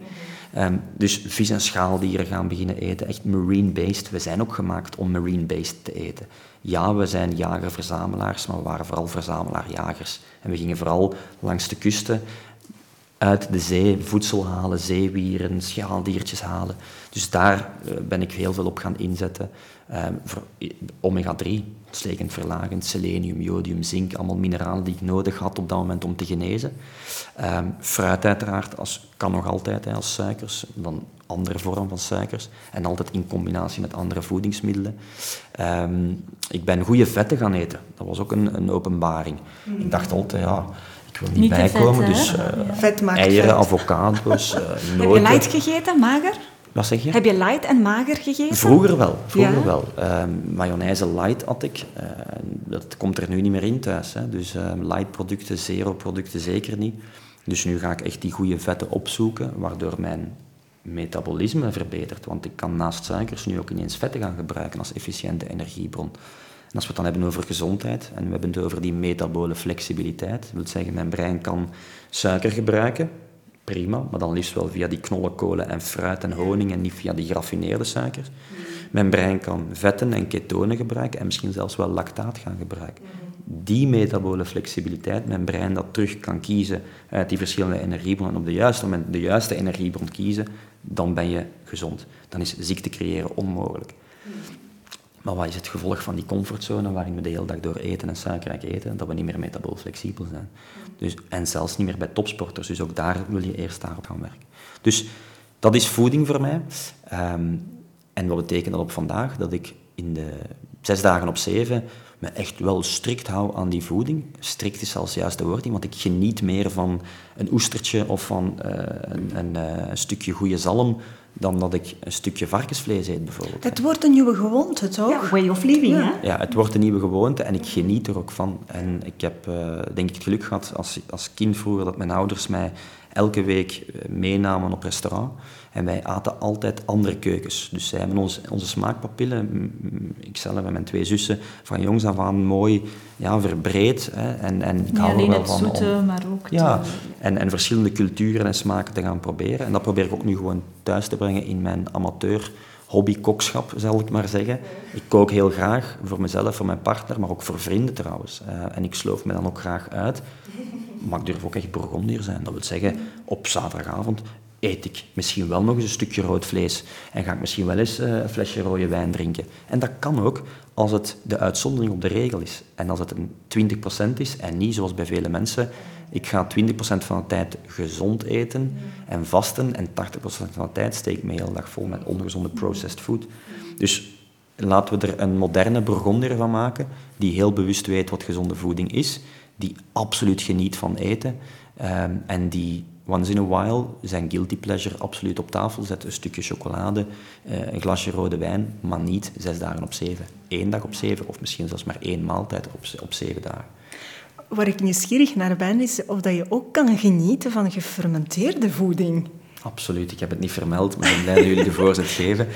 Um, dus vis en schaaldieren gaan beginnen eten, echt marine-based. We zijn ook gemaakt om marine-based te eten. Ja, we zijn jager-verzamelaars, maar we waren vooral verzamelaar-jagers. En we gingen vooral langs de kusten uit de zee voedsel halen, zeewieren, schaaldiertjes halen. Dus daar uh, ben ik heel veel op gaan inzetten. Um, Omega-3, ontstekend verlagend, selenium, jodium, zink, allemaal mineralen die ik nodig had op dat moment om te genezen. Um, fruit uiteraard, als, kan nog altijd hè, als suikers, dan andere vorm van suikers. En altijd in combinatie met andere voedingsmiddelen. Um, ik ben goede vetten gaan eten. Dat was ook een, een openbaring. Ik dacht altijd, ja, ik wil niet, niet bijkomen. Vet, dus uh, ja. eieren, vet. avocado's, uh, noten. Heb je light gegeten, mager? Wat zeg je? Heb je light en mager gegeten? Vroeger wel. Vroeger ja? wel. Uh, mayonaise light had ik. Uh, dat komt er nu niet meer in thuis. Hè. Dus uh, light producten, zero producten zeker niet. Dus nu ga ik echt die goede vetten opzoeken, waardoor mijn metabolisme verbetert. Want ik kan naast suikers nu ook ineens vetten gaan gebruiken als efficiënte energiebron. En als we het dan hebben over gezondheid en we hebben het over die metabole flexibiliteit, dat wil zeggen mijn brein kan suiker gebruiken, prima, maar dan liefst wel via die knollen, kolen en fruit en honing en niet via die geraffineerde suikers. Mijn brein kan vetten en ketonen gebruiken en misschien zelfs wel lactaat gaan gebruiken. Die metabole flexibiliteit, mijn brein dat terug kan kiezen uit die verschillende energiebronnen en op de juiste moment de juiste energiebron kiezen, dan ben je gezond. Dan is ziekte creëren onmogelijk. Maar wat is het gevolg van die comfortzone waarin we de hele dag door eten en suikerrijk eten, dat we niet meer metabool flexibel zijn. Dus, en zelfs niet meer bij topsporters, dus ook daar wil je eerst daarop gaan werken. Dus dat is voeding voor mij. Ehm, en wat betekent dat op vandaag? Dat ik in de zes dagen op zeven me echt wel strikt hou aan die voeding. Strikt is zelfs juist de woord want ik geniet meer van een oestertje of van uh, een, een, uh, een, stukje goede zalm dan dat ik een stukje varkensvlees eet, bijvoorbeeld. Het wordt een nieuwe gewoonte, toch? Ja, way of living, ja. hè? Ja, het wordt een nieuwe gewoonte en ik geniet er ook van. En ik heb, uh, denk ik, het geluk gehad als, als kind vroeger dat mijn ouders mij elke week meenamen op restaurant. En wij aten altijd andere keukens. Dus zij hebben ons, onze smaakpapillen, ikzelf en mijn twee zussen, van jongs af aan mooi ja, verbreed. Hè. En, en ik hou alleen wel het van zoete, om, maar ook ja, en, en verschillende culturen en smaken te gaan proberen. En dat probeer ik ook nu gewoon thuis te brengen in mijn amateur hobbykokschap, zal ik maar zeggen. Ik kook heel graag voor mezelf, voor mijn partner, maar ook voor vrienden trouwens. Eh, en ik sloof me dan ook graag uit. Maar ik durf ook echt Bourgondier zijn. Dat wil zeggen, op zaterdagavond eet ik misschien wel nog eens een stukje rood vlees. En ga ik misschien wel eens eh, een flesje rode wijn drinken. En dat kan ook als het de uitzondering op de regel is. En als het een 20% is en niet zoals bij vele mensen. Ik ga 20% van de tijd gezond eten en vasten. En 80% van de tijd steek ik me de hele dag vol met ongezonde processed food. Dus laten we er een moderne Bourgondier van maken, die heel bewust weet wat gezonde voeding is, die absoluut geniet van eten ehm, en die once in a while zijn guilty pleasure absoluut op tafel zet. Een stukje chocolade, eh, een glasje rode wijn, maar niet zes dagen op zeven. Eén dag op zeven of misschien zelfs maar één maaltijd op, op zeven dagen. Waar ik nieuwsgierig naar ben, is of dat je ook kan genieten van gefermenteerde voeding. Absoluut, ik heb het niet vermeld, maar ik ben blij dat jullie de voorzet geven.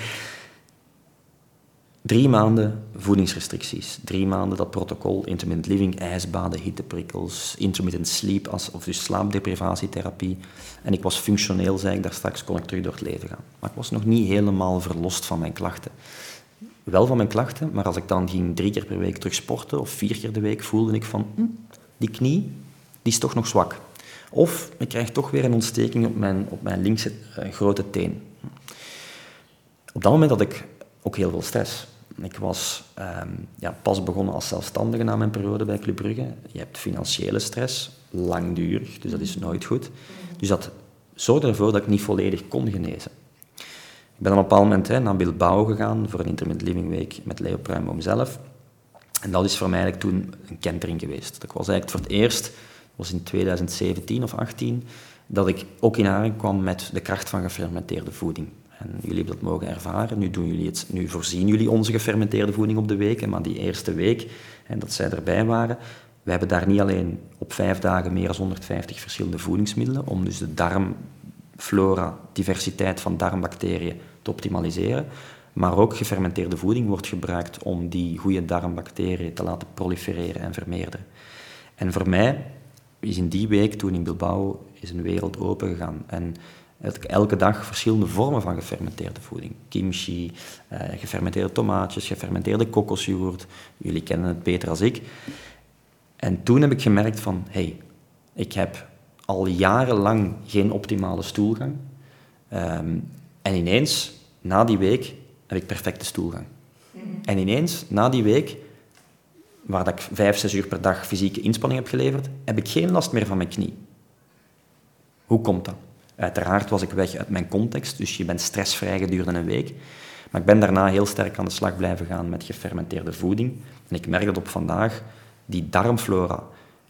Drie maanden voedingsrestricties. Drie maanden dat protocol, intermittent living, ijsbaden, hitteprikkels, intermittent sleep, als, of dus slaapdeprivatietherapie. En ik was functioneel, zei ik daar straks, kon ik terug door het leven gaan. Maar ik was nog niet helemaal verlost van mijn klachten. Wel van mijn klachten, maar als ik dan ging drie keer per week terug sporten, of vier keer de week, voelde ik van, hm, die knie, die is toch nog zwak. Of ik krijg toch weer een ontsteking op mijn, op mijn linkse eh, grote teen. Op dat moment had ik ook heel veel stress. Ik was ehm, ja, pas begonnen als zelfstandige na mijn periode bij Club Brugge. Je hebt financiële stress, langdurig, dus dat is nooit goed. Dus dat zorgde ervoor dat ik niet volledig kon genezen. Ik ben op een bepaald moment hè, naar Bilbao gegaan voor een intermittent living week met Leo Pruimboom zelf. En dat is voor mij eigenlijk toen een kentering geweest. Dat was eigenlijk voor het eerst, dat was in 2017 of 18, dat ik ook in aanraking kwam met de kracht van gefermenteerde voeding. En jullie hebben dat mogen ervaren. Nu, doen jullie het, nu voorzien jullie onze gefermenteerde voeding op de week, maar die eerste week, en dat zij erbij waren, we hebben daar niet alleen op vijf dagen meer dan 150 verschillende voedingsmiddelen om dus de darmflora, diversiteit van darmbacteriën te optimaliseren, maar ook gefermenteerde voeding wordt gebruikt om die goede darmbacteriën te laten prolifereren en vermeerderen. En voor mij is in die week, toen in Bilbao, is een wereld open gegaan. En elke dag verschillende vormen van gefermenteerde voeding. Kimchi, eh, gefermenteerde tomaatjes, gefermenteerde kokosjoghurt. Jullie kennen het beter als ik. En toen heb ik gemerkt van, hé, hey, ik heb al jarenlang geen optimale stoelgang. Ehm, en ineens, na die week, heb ik perfecte stoelgang. En ineens, na die week, waar dat ik vijf, zes uur per dag fysieke inspanning heb geleverd, heb ik geen last meer van mijn knie. Hoe komt dat? Uiteraard was ik weg uit mijn context, dus je bent stressvrij gedurende een week. Maar ik ben daarna heel sterk aan de slag blijven gaan met gefermenteerde voeding. En ik merk dat op vandaag die darmflora,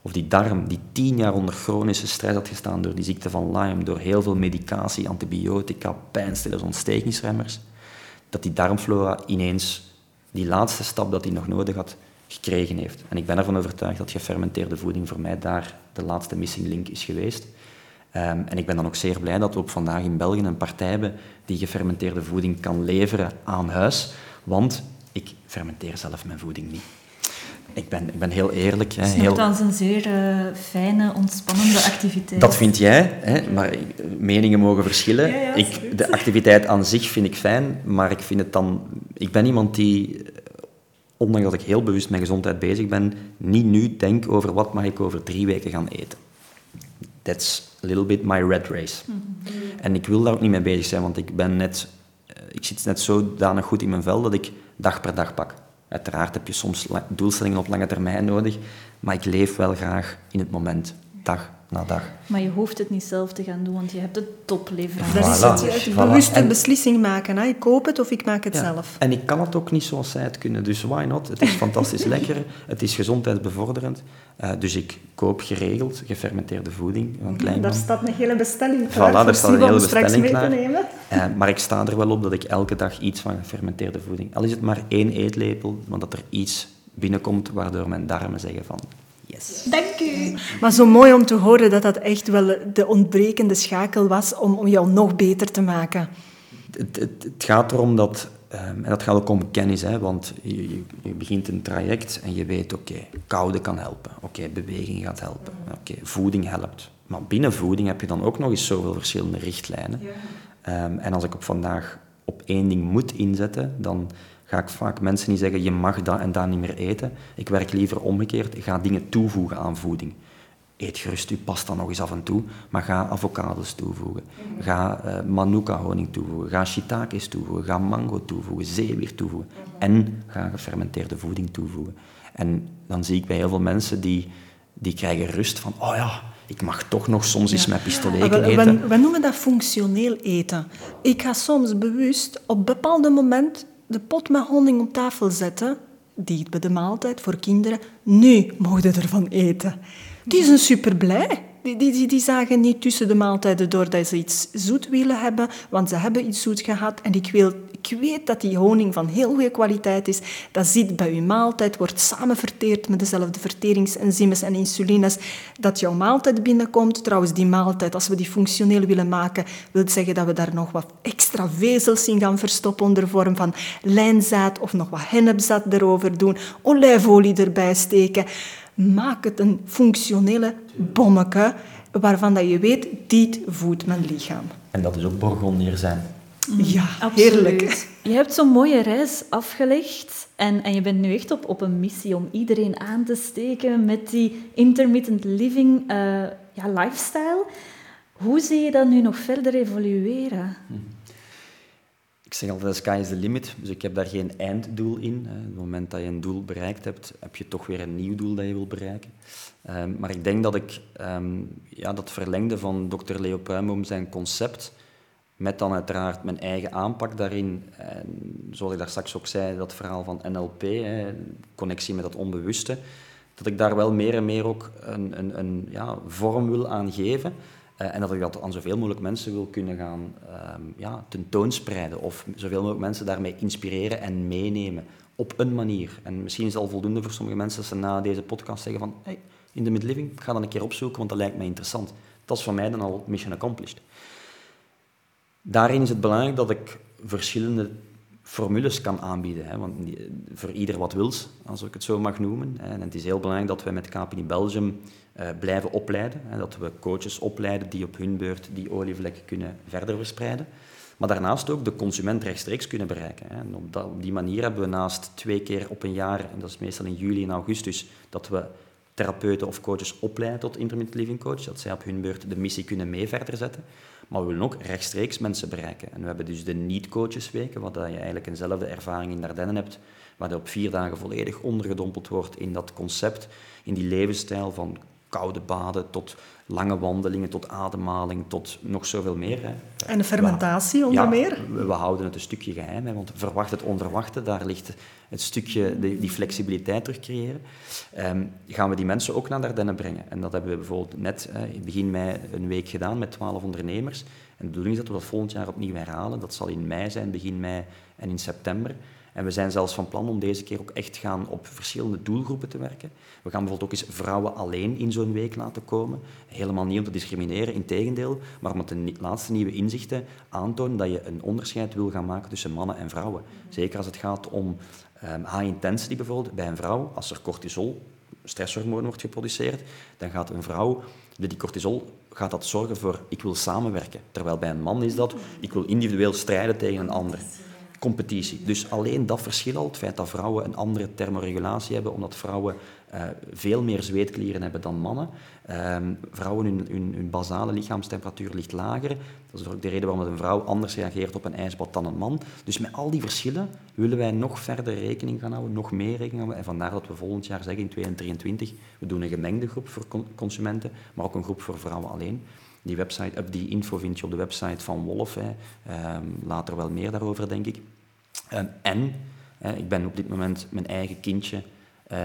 of die darm die tien jaar onder chronische stress had gestaan door die ziekte van Lyme, door heel veel medicatie, antibiotica, pijnstillers, ontstekingsremmers, dat die darmflora ineens die laatste stap dat hij nog nodig had, gekregen heeft. En ik ben ervan overtuigd dat gefermenteerde voeding voor mij daar de laatste missing link is geweest. Um, en ik ben dan ook zeer blij dat we op vandaag in België een partij hebben die gefermenteerde voeding kan leveren aan huis, want ik fermenteer zelf mijn voeding niet. Ik ben, ik ben heel eerlijk. Hè, Het is heel... een zeer uh, fijne, ontspannende activiteit. Dat vind jij, hè, maar meningen mogen verschillen. Ja, ja, ik, de activiteit aan zich vind ik fijn, maar ik vind het dan... Ik ben iemand die, ondanks dat ik heel bewust met gezondheid bezig ben, niet nu denk over wat mag ik over drie weken gaan eten. That's a little bit my red race. Mm -hmm. En ik wil daar ook niet mee bezig zijn, want ik ben net... Ik zit net zodanig goed in mijn vel dat ik dag per dag pak. Uiteraard heb je soms doelstellingen op lange termijn nodig, maar ik leef wel graag in het moment, dag na dag. Maar je hoeft het niet zelf te gaan doen, want je hebt de topleverancier. Dat is het, bewuste beslissing maken. Hè. Ik koop het of ik maak het zelf. En ik kan het ook niet zoals zij het kunnen, dus why not? Het is fantastisch [laughs] lekker, het is gezondheidsbevorderend. Uh, dus ik koop geregeld gefermenteerde voeding van Kleinman. Daar staat een hele bestelling klaar. Voilà, daar staat een hele bestelling klaar. Uh, maar ik sta er wel op dat ik elke dag iets van gefermenteerde voeding... Al is het maar één eetlepel, maar dat er iets binnenkomt waardoor mijn darmen zeggen van... Yes. Dank u. Maar zo mooi om te horen dat dat echt wel de ontbrekende schakel was om, om jou nog beter te maken. Het, het, het gaat erom dat, um, en dat gaat ook om kennis, hè, want je, je, begint een traject en je weet, oké, okay, koude kan helpen, oké, beweging gaat helpen, oké, voeding helpt. Maar binnen voeding heb je dan ook nog eens zoveel verschillende richtlijnen. Ja. Um, en als ik op vandaag op één ding moet inzetten, dan ga ik vaak mensen niet zeggen, je mag dat en dat niet meer eten. Ik werk liever omgekeerd, ga dingen toevoegen aan voeding. Eet gerust je pasta nog eens af en toe, maar ga avocados toevoegen. Ga uh, manuka honing toevoegen. Ga shiitakes toevoegen. Ga mango toevoegen. Zeewier toevoegen. En ga gefermenteerde voeding toevoegen. En dan zie ik bij heel veel mensen die, die krijgen rust van, oh ja, ik mag toch nog soms eens met pistoleken ah, eten. We, we, noemen dat functioneel eten. Ik ga soms bewust op bepaalde moment de pot met honing op tafel zetten, die bij de maaltijd voor kinderen, nu mogen ervan eten. Die zijn super blij. Die, die, die, zagen niet tussen de maaltijden door dat ze iets zoet willen hebben, want ze hebben iets zoet gehad. En ik, wil, ik weet dat die honing van heel goede kwaliteit is. Dat zit bij uw maaltijd, wordt samen verteerd met dezelfde verteringsenzymes en insulines. Dat jouw maaltijd binnenkomt. Trouwens, die maaltijd, als we die functioneel willen maken, wil zeggen dat we daar nog wat extra vezels in gaan verstoppen onder vorm van lijnzaad of nog wat hennepzaad erover doen, olijfolie erbij steken maak het een functionele bommeke waarvan dat je weet, dit voedt mijn lichaam. En dat is ook Bourgondier zijn. Ja, Absoluut. heerlijk. Je hebt zo'n mooie reis afgelegd en, en je bent nu echt op, op een missie om iedereen aan te steken met die intermittent living uh, ja, lifestyle. Hoe zie je dat nu nog verder evolueren? Hm ik zeg altijd, sky is the limit. Dus ik heb daar geen einddoel in. Op het moment dat je een doel bereikt hebt, heb je toch weer een nieuw doel dat je wil bereiken. Ehm, maar ik denk dat ik um, ja, dat verlengde van dokter Leo Puimboom zijn concept, met dan uiteraard mijn eigen aanpak daarin. En zoals ik daar straks ook zei, dat verhaal van NLP, connectie met dat onbewuste, dat ik daar wel meer en meer ook een, een, een ja, vorm wil aan geven. Uh, en dat ik dat aan zoveel mogelijk mensen wil kunnen gaan um, ja, tentoonspreiden. Of zoveel mogelijk mensen daarmee inspireren en meenemen. Op een manier. En misschien is het al voldoende voor sommige mensen dat ze na deze podcast zeggen van... Hey, in de midliving, ga dat een keer opzoeken, want dat lijkt mij interessant. Dat is voor mij dan al mission accomplished. Daarin is het belangrijk dat ik verschillende formules kan aanbieden. Hè, want voor ieder wat wils, als ik het zo mag noemen. En het is heel belangrijk dat wij met KPI Belgium uh, blijven opleiden. Hè, dat we coaches opleiden die op hun beurt die olievlek kunnen verder verspreiden. Maar daarnaast ook de consument rechtstreeks kunnen bereiken. Hè. En op, op die manier hebben we naast twee keer op een jaar, en dat is meestal in juli en augustus, dat we therapeuten of coaches opleiden tot intermittent living coach, dat zij op hun beurt de missie kunnen mee verder zetten. Maar we willen ook rechtstreeks mensen bereiken. En we hebben dus de niet-coachesweken, wat je eigenlijk eenzelfde ervaring in Dardenne hebt, waar je op vier dagen volledig ondergedompeld wordt in dat concept, in die levensstijl van koude baden, tot lange wandelingen, tot ademhaling, tot nog zoveel meer. Hè. En de fermentatie onder meer? We, we, houden het een stukje geheim, hè, want verwacht het onverwachte, daar ligt het stukje, die, die flexibiliteit terug creëren. Um, gaan we die mensen ook naar Dardenne brengen. En dat hebben we bijvoorbeeld net uh, begin mei een week gedaan met twaalf ondernemers. En de bedoeling is dat we dat volgend jaar opnieuw herhalen. Dat zal in mei zijn, begin mei en in september. En we zijn zelfs van plan om deze keer ook echt gaan op verschillende doelgroepen te werken. We gaan bijvoorbeeld ook eens vrouwen alleen in zo'n week laten komen. Helemaal niet om te discrimineren, integendeel, maar om de laatste nieuwe inzichten aantonen dat je een onderscheid wil gaan maken tussen mannen en vrouwen. Zeker als het gaat om um, high intensity bijvoorbeeld bij een vrouw, als er cortisol, stresshormoon wordt geproduceerd, dan gaat een vrouw, die cortisol gaat dat zorgen voor ik wil samenwerken. Terwijl bij een man is dat ik wil individueel strijden tegen een ander competitie. Dus alleen dat verschil al, het feit dat vrouwen een andere thermoregulatie hebben, omdat vrouwen veel meer zweetklieren hebben dan mannen. Ehm, vrouwen, hun, hun, hun, basale lichaamstemperatuur ligt lager. Dat is ook de reden waarom een vrouw anders reageert op een ijsbad dan een man. Dus met al die verschillen willen wij nog verder rekening gaan houden, nog meer rekening houden. En vandaar dat we volgend jaar zeggen, in 2023, we doen een gemengde groep voor consumenten, maar ook een groep voor vrouwen alleen. Die, website, die info vind je op de website van Wolf. Hè. Ehm, later wel meer daarover, denk ik. Ehm, en ik ben op dit moment mijn eigen kindje uh,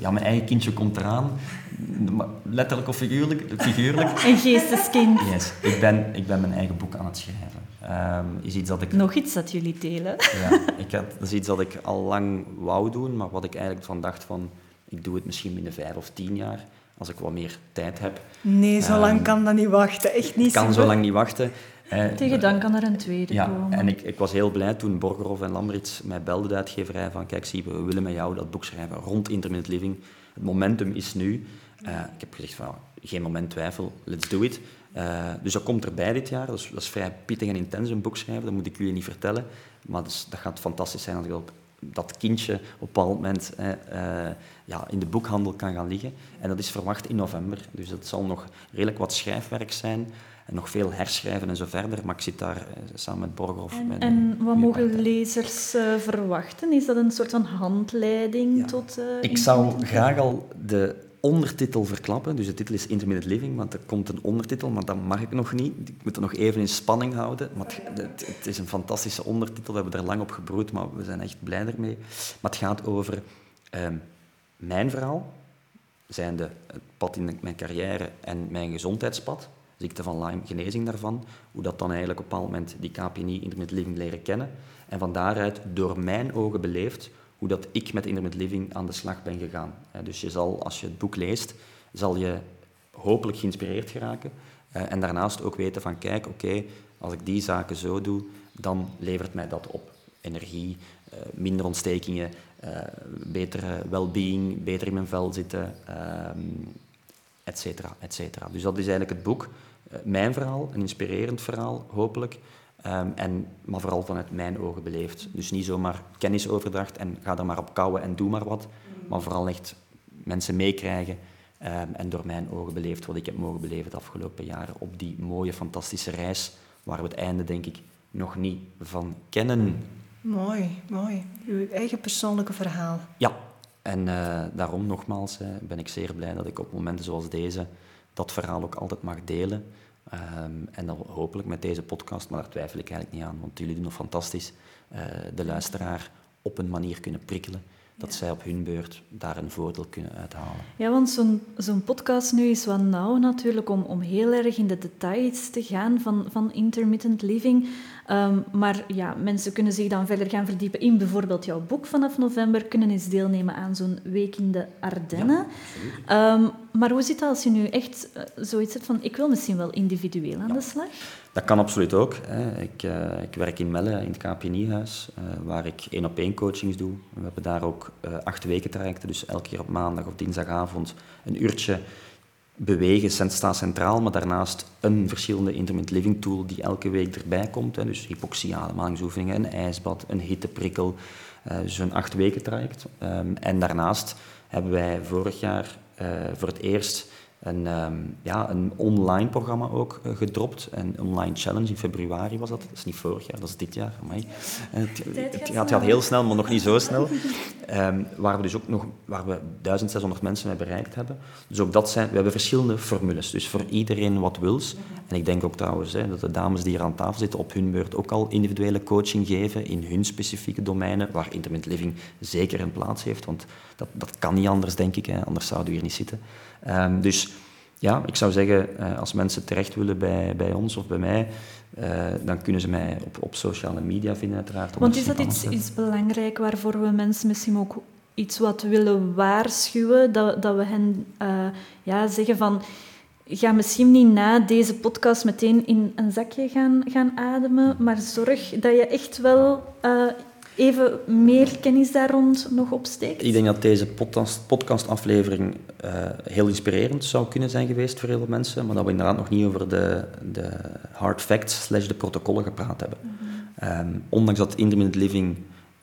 ja, mijn eigen kindje komt eraan. Letterlijk of figuurlijk. figuurlijk. [laughs] Een geesteskind. Yes. Ik ben, ik ben mijn eigen boek aan het schrijven. Um, is iets dat ik... Nog iets dat jullie delen. Ja, ik had, dat is iets dat ik al lang wou doen, maar wat ik eigenlijk van dacht van... Ik doe het misschien binnen vijf of tien jaar, als ik wat meer tijd heb. Nee, zo lang kan dat niet wachten. Echt niet. Ik kan zo lang niet wachten. Tegen dan kan er een tweede ja, komen. En ik, ik was heel blij toen Borgerhoff en Lambrits mij belden, de uitgeverij, van kijk, zie, we willen met jou dat boek schrijven rond intermittent living. Het momentum is nu. Uh, ik heb gezegd van, geen moment twijfel, let's do it. Uh, dus dat komt erbij dit jaar. Dat is, dat is, vrij pittig en intens, een boek schrijven, dat moet ik jullie niet vertellen. Maar dat, dat gaat fantastisch zijn als ik dat, dat kindje op een bepaald moment uh, ja, in de boekhandel kan gaan liggen. En dat is verwacht in november. Dus dat zal nog redelijk wat schrijfwerk zijn en nog veel herschrijven en zo verder. Maar ik zit daar eh, samen met Borgerhoff. En, en wat mogen lezers uh, verwachten? Is dat een soort van handleiding tot... Uh, ik zou graag al de ondertitel verklappen. Dus de titel is Intermittent Living, want er komt een ondertitel, maar dat mag ik nog niet. Ik moet er nog even in spanning houden. Maar het, het, is een fantastische ondertitel. We hebben er lang op gebroed, maar we zijn echt blij ermee. Maar het gaat over ehm, mijn verhaal, zijnde het pad in mijn carrière en mijn gezondheidspad ziekte van Lyme, genezing daarvan. Hoe dat dan eigenlijk op een bepaald moment die KPNI intermittent living leren kennen. En van daaruit door mijn ogen beleefd hoe dat ik met intermittent living aan de slag ben gegaan. Dus je zal, als je het boek leest, zal je hopelijk geïnspireerd geraken. Eh, en daarnaast ook weten van, kijk, oké, als ik die zaken zo doe, dan levert mij dat op. Energie, eh, minder ontstekingen, uh, betere well-being, beter in mijn vel zitten, ehm, et cetera, et cetera. Dus dat is eigenlijk het boek. Eh, mijn verhaal, een inspirerend verhaal, hopelijk. Ehm, en, maar vooral vanuit mijn ogen beleefd. Dus niet zomaar kennisoverdracht en ga er maar op kouwen en doe maar wat. Maar vooral echt mensen meekrijgen um, en door mijn ogen beleefd wat ik heb mogen beleven de afgelopen jaren op die mooie, fantastische reis waar we het einde, denk ik, nog niet van kennen. Mooi, mooi. Uw eigen persoonlijke verhaal. Ja, en uh, daarom nogmaals uh, ben ik zeer blij dat ik op momenten zoals deze dat verhaal ook altijd mag delen. Um, en dan hopelijk met deze podcast, maar daar twijfel ik eigenlijk niet aan, want jullie doen nog fantastisch, uh, de luisteraar op een manier kunnen prikkelen dat zij op hun beurt daar een voordeel kunnen uithalen. Ja, want zo'n zo'n podcast nu is wat nauw natuurlijk om, om heel erg in de details te gaan van, van intermittent living. Um, maar ja, mensen kunnen zich dan verder gaan verdiepen in bijvoorbeeld jouw boek vanaf november, kunnen eens deelnemen aan zo'n week in de Ardennen. Ja, um, maar hoe zit dat als je nu echt uh, zoiets hebt van, ik wil misschien wel individueel aan ja. de slag? Dat kan absoluut ook. Hè. Ik, uh, ik, werk in Melle, in het KPNI-huis, uh, waar ik één-op-één coachings doe. We hebben daar ook uh, acht weken trajecten, dus elke keer op maandag of dinsdagavond een uurtje bewegen staat centraal, maar daarnaast een verschillende intermittent living tool die elke week erbij komt. Hè. Dus hypoxie, ademhalingsoefeningen, een ijsbad, een hitteprikkel. dus een acht weken traject. Um, en daarnaast hebben wij vorig jaar voor het eerst een, um, ja, een online programma ook uh, gedropt. Een online challenge in februari was dat. Dat is niet vorig jaar, dat is dit jaar. Amai. Het, het, het, gaat, gaat heel snel, maar nog niet zo snel. Um, [laughs] waar we dus ook nog waar we 1600 mensen mee bereikt hebben. Dus ook dat zijn, we hebben verschillende formules. Dus voor iedereen wat wils. En ik denk ook trouwens hè, dat de dames die hier aan tafel zitten op hun beurt ook al individuele coaching geven in hun specifieke domeinen, waar intermittent living zeker een plaats heeft. Want dat, dat kan niet anders, denk ik. Hè, anders zouden we hier niet zitten. Um, dus ja, ik zou zeggen, uh, als mensen terecht willen bij, bij ons of bij mij, uh, dan kunnen ze mij op, op sociale media vinden, uiteraard. Want is dat iets, iets belangrijk waarvoor we mensen misschien ook iets wat willen waarschuwen? Dat, dat we hen uh, ja, zeggen van ga misschien niet na deze podcast meteen in een zakje gaan, gaan ademen, maar zorg dat je echt wel uh, even meer kennis daar rond nog opsteekt? Ik denk dat deze podcast, podcastaflevering uh, heel inspirerend zou kunnen zijn geweest voor heel veel mensen, maar dat we inderdaad nog niet over de, de hard facts slash de protocollen gepraat hebben. Mm -hmm. um, ondanks dat intermittent living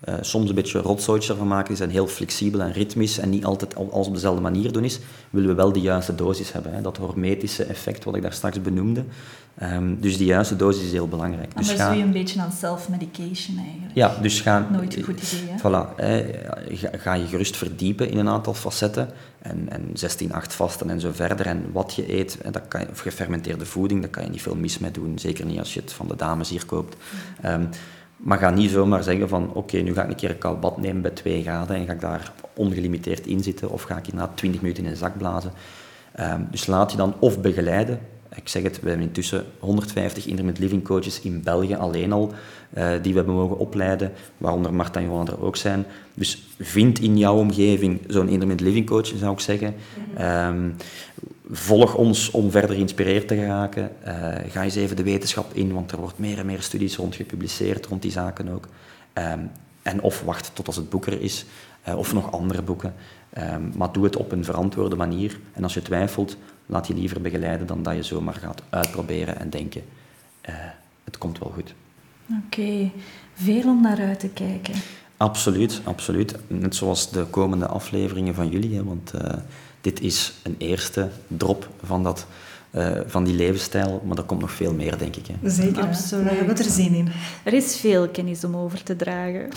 uh, soms een beetje rotzooitje ervan maken. Die zijn heel flexibel en ritmisch en niet altijd alles op dezelfde manier doen is. Willen we wel de juiste dosis hebben. Hè? Dat hormetische effect wat ik daar straks benoemde. Um, dus die juiste dosis is heel belangrijk. Anders dus ga, doe je een beetje aan self-medication eigenlijk. Ja, dus ga... Nooit een goed idee, hè? Voilà. ga, ga, je gerust verdiepen in een aantal facetten. En, en 16, 8 vasten en zo verder. En wat je eet, dat kan je, of gefermenteerde voeding, daar kan je niet veel mis mee doen. Zeker niet als je het van de dames hier koopt. Um, maar ga niet zomaar zeggen van oké, nu ga ik een keer een koud bad nemen bij 2 graden en ga ik daar ongelimiteerd in zitten of ga ik na 20 minuten in een zak blazen. Um, dus laat je dan of begeleiden. Ik zeg het, we hebben intussen 150 intermittent living coaches in België alleen al, uh, die we hebben mogen opleiden, waaronder Marta en Johan er ook zijn. Dus vind in jouw omgeving zo'n intermittent living coach, zou ik zeggen. Um, volg ons om verder geïnspireerd te geraken. Uh, ga eens even de wetenschap in, want er wordt meer en meer studies rond gepubliceerd, rond die zaken ook. Um, en of wacht tot als het boek er is, uh, of nog andere boeken. Um, maar doe het op een verantwoorde manier. En als je twijfelt, laat je liever begeleiden dan dat je zomaar gaat uitproberen en denken, uh, het komt wel goed. Oké, okay. veel om naar uit te kijken. Absoluut, absoluut. Net zoals de komende afleveringen van jullie, hè, want dit is een eerste drop van, dat, uh, van die levensstijl, maar er komt nog veel meer, denk ik. Hè. Zeker, Absoluut. we hebben er zin in. Er is veel kennis om over te dragen.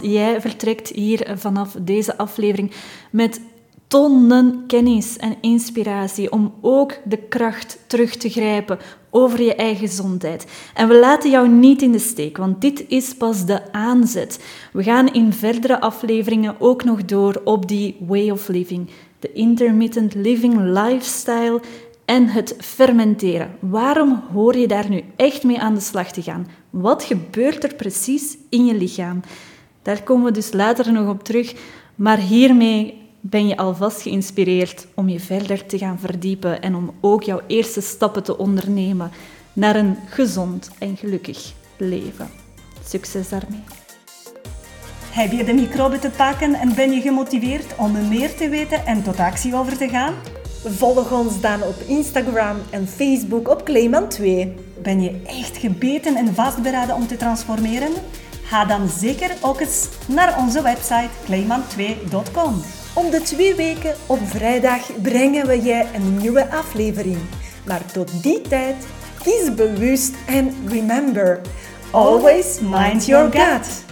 Jij vertrekt hier vanaf deze aflevering met tonnen kennis en inspiratie om ook de kracht terug te grijpen over je eigen gezondheid. En we laten jou niet in de steek, want dit is pas de aanzet. We gaan in verdere afleveringen ook nog door op die way of living, de intermittent living lifestyle en het fermenteren. Waarom hoor je daar nu echt mee aan de slag te gaan? Wat gebeurt er precies in je lichaam? Daar komen we dus later nog op terug, maar hiermee ben je alvast geïnspireerd om je verder te gaan verdiepen en om ook jouw eerste stappen te ondernemen naar een gezond en gelukkig leven. Succes daarmee! Heb je de microben te pakken en ben je gemotiveerd om meer te weten en tot actie over te gaan? Volg ons dan op Instagram en Facebook op Clayman 2. Ben je echt gebeten en vastberaden om te transformeren? Ga dan zeker ook eens naar onze website clayman2.com. Om de twee weken op vrijdag brengen we je een nieuwe aflevering. Maar tot die tijd, kies bewust en remember, always mind your gut.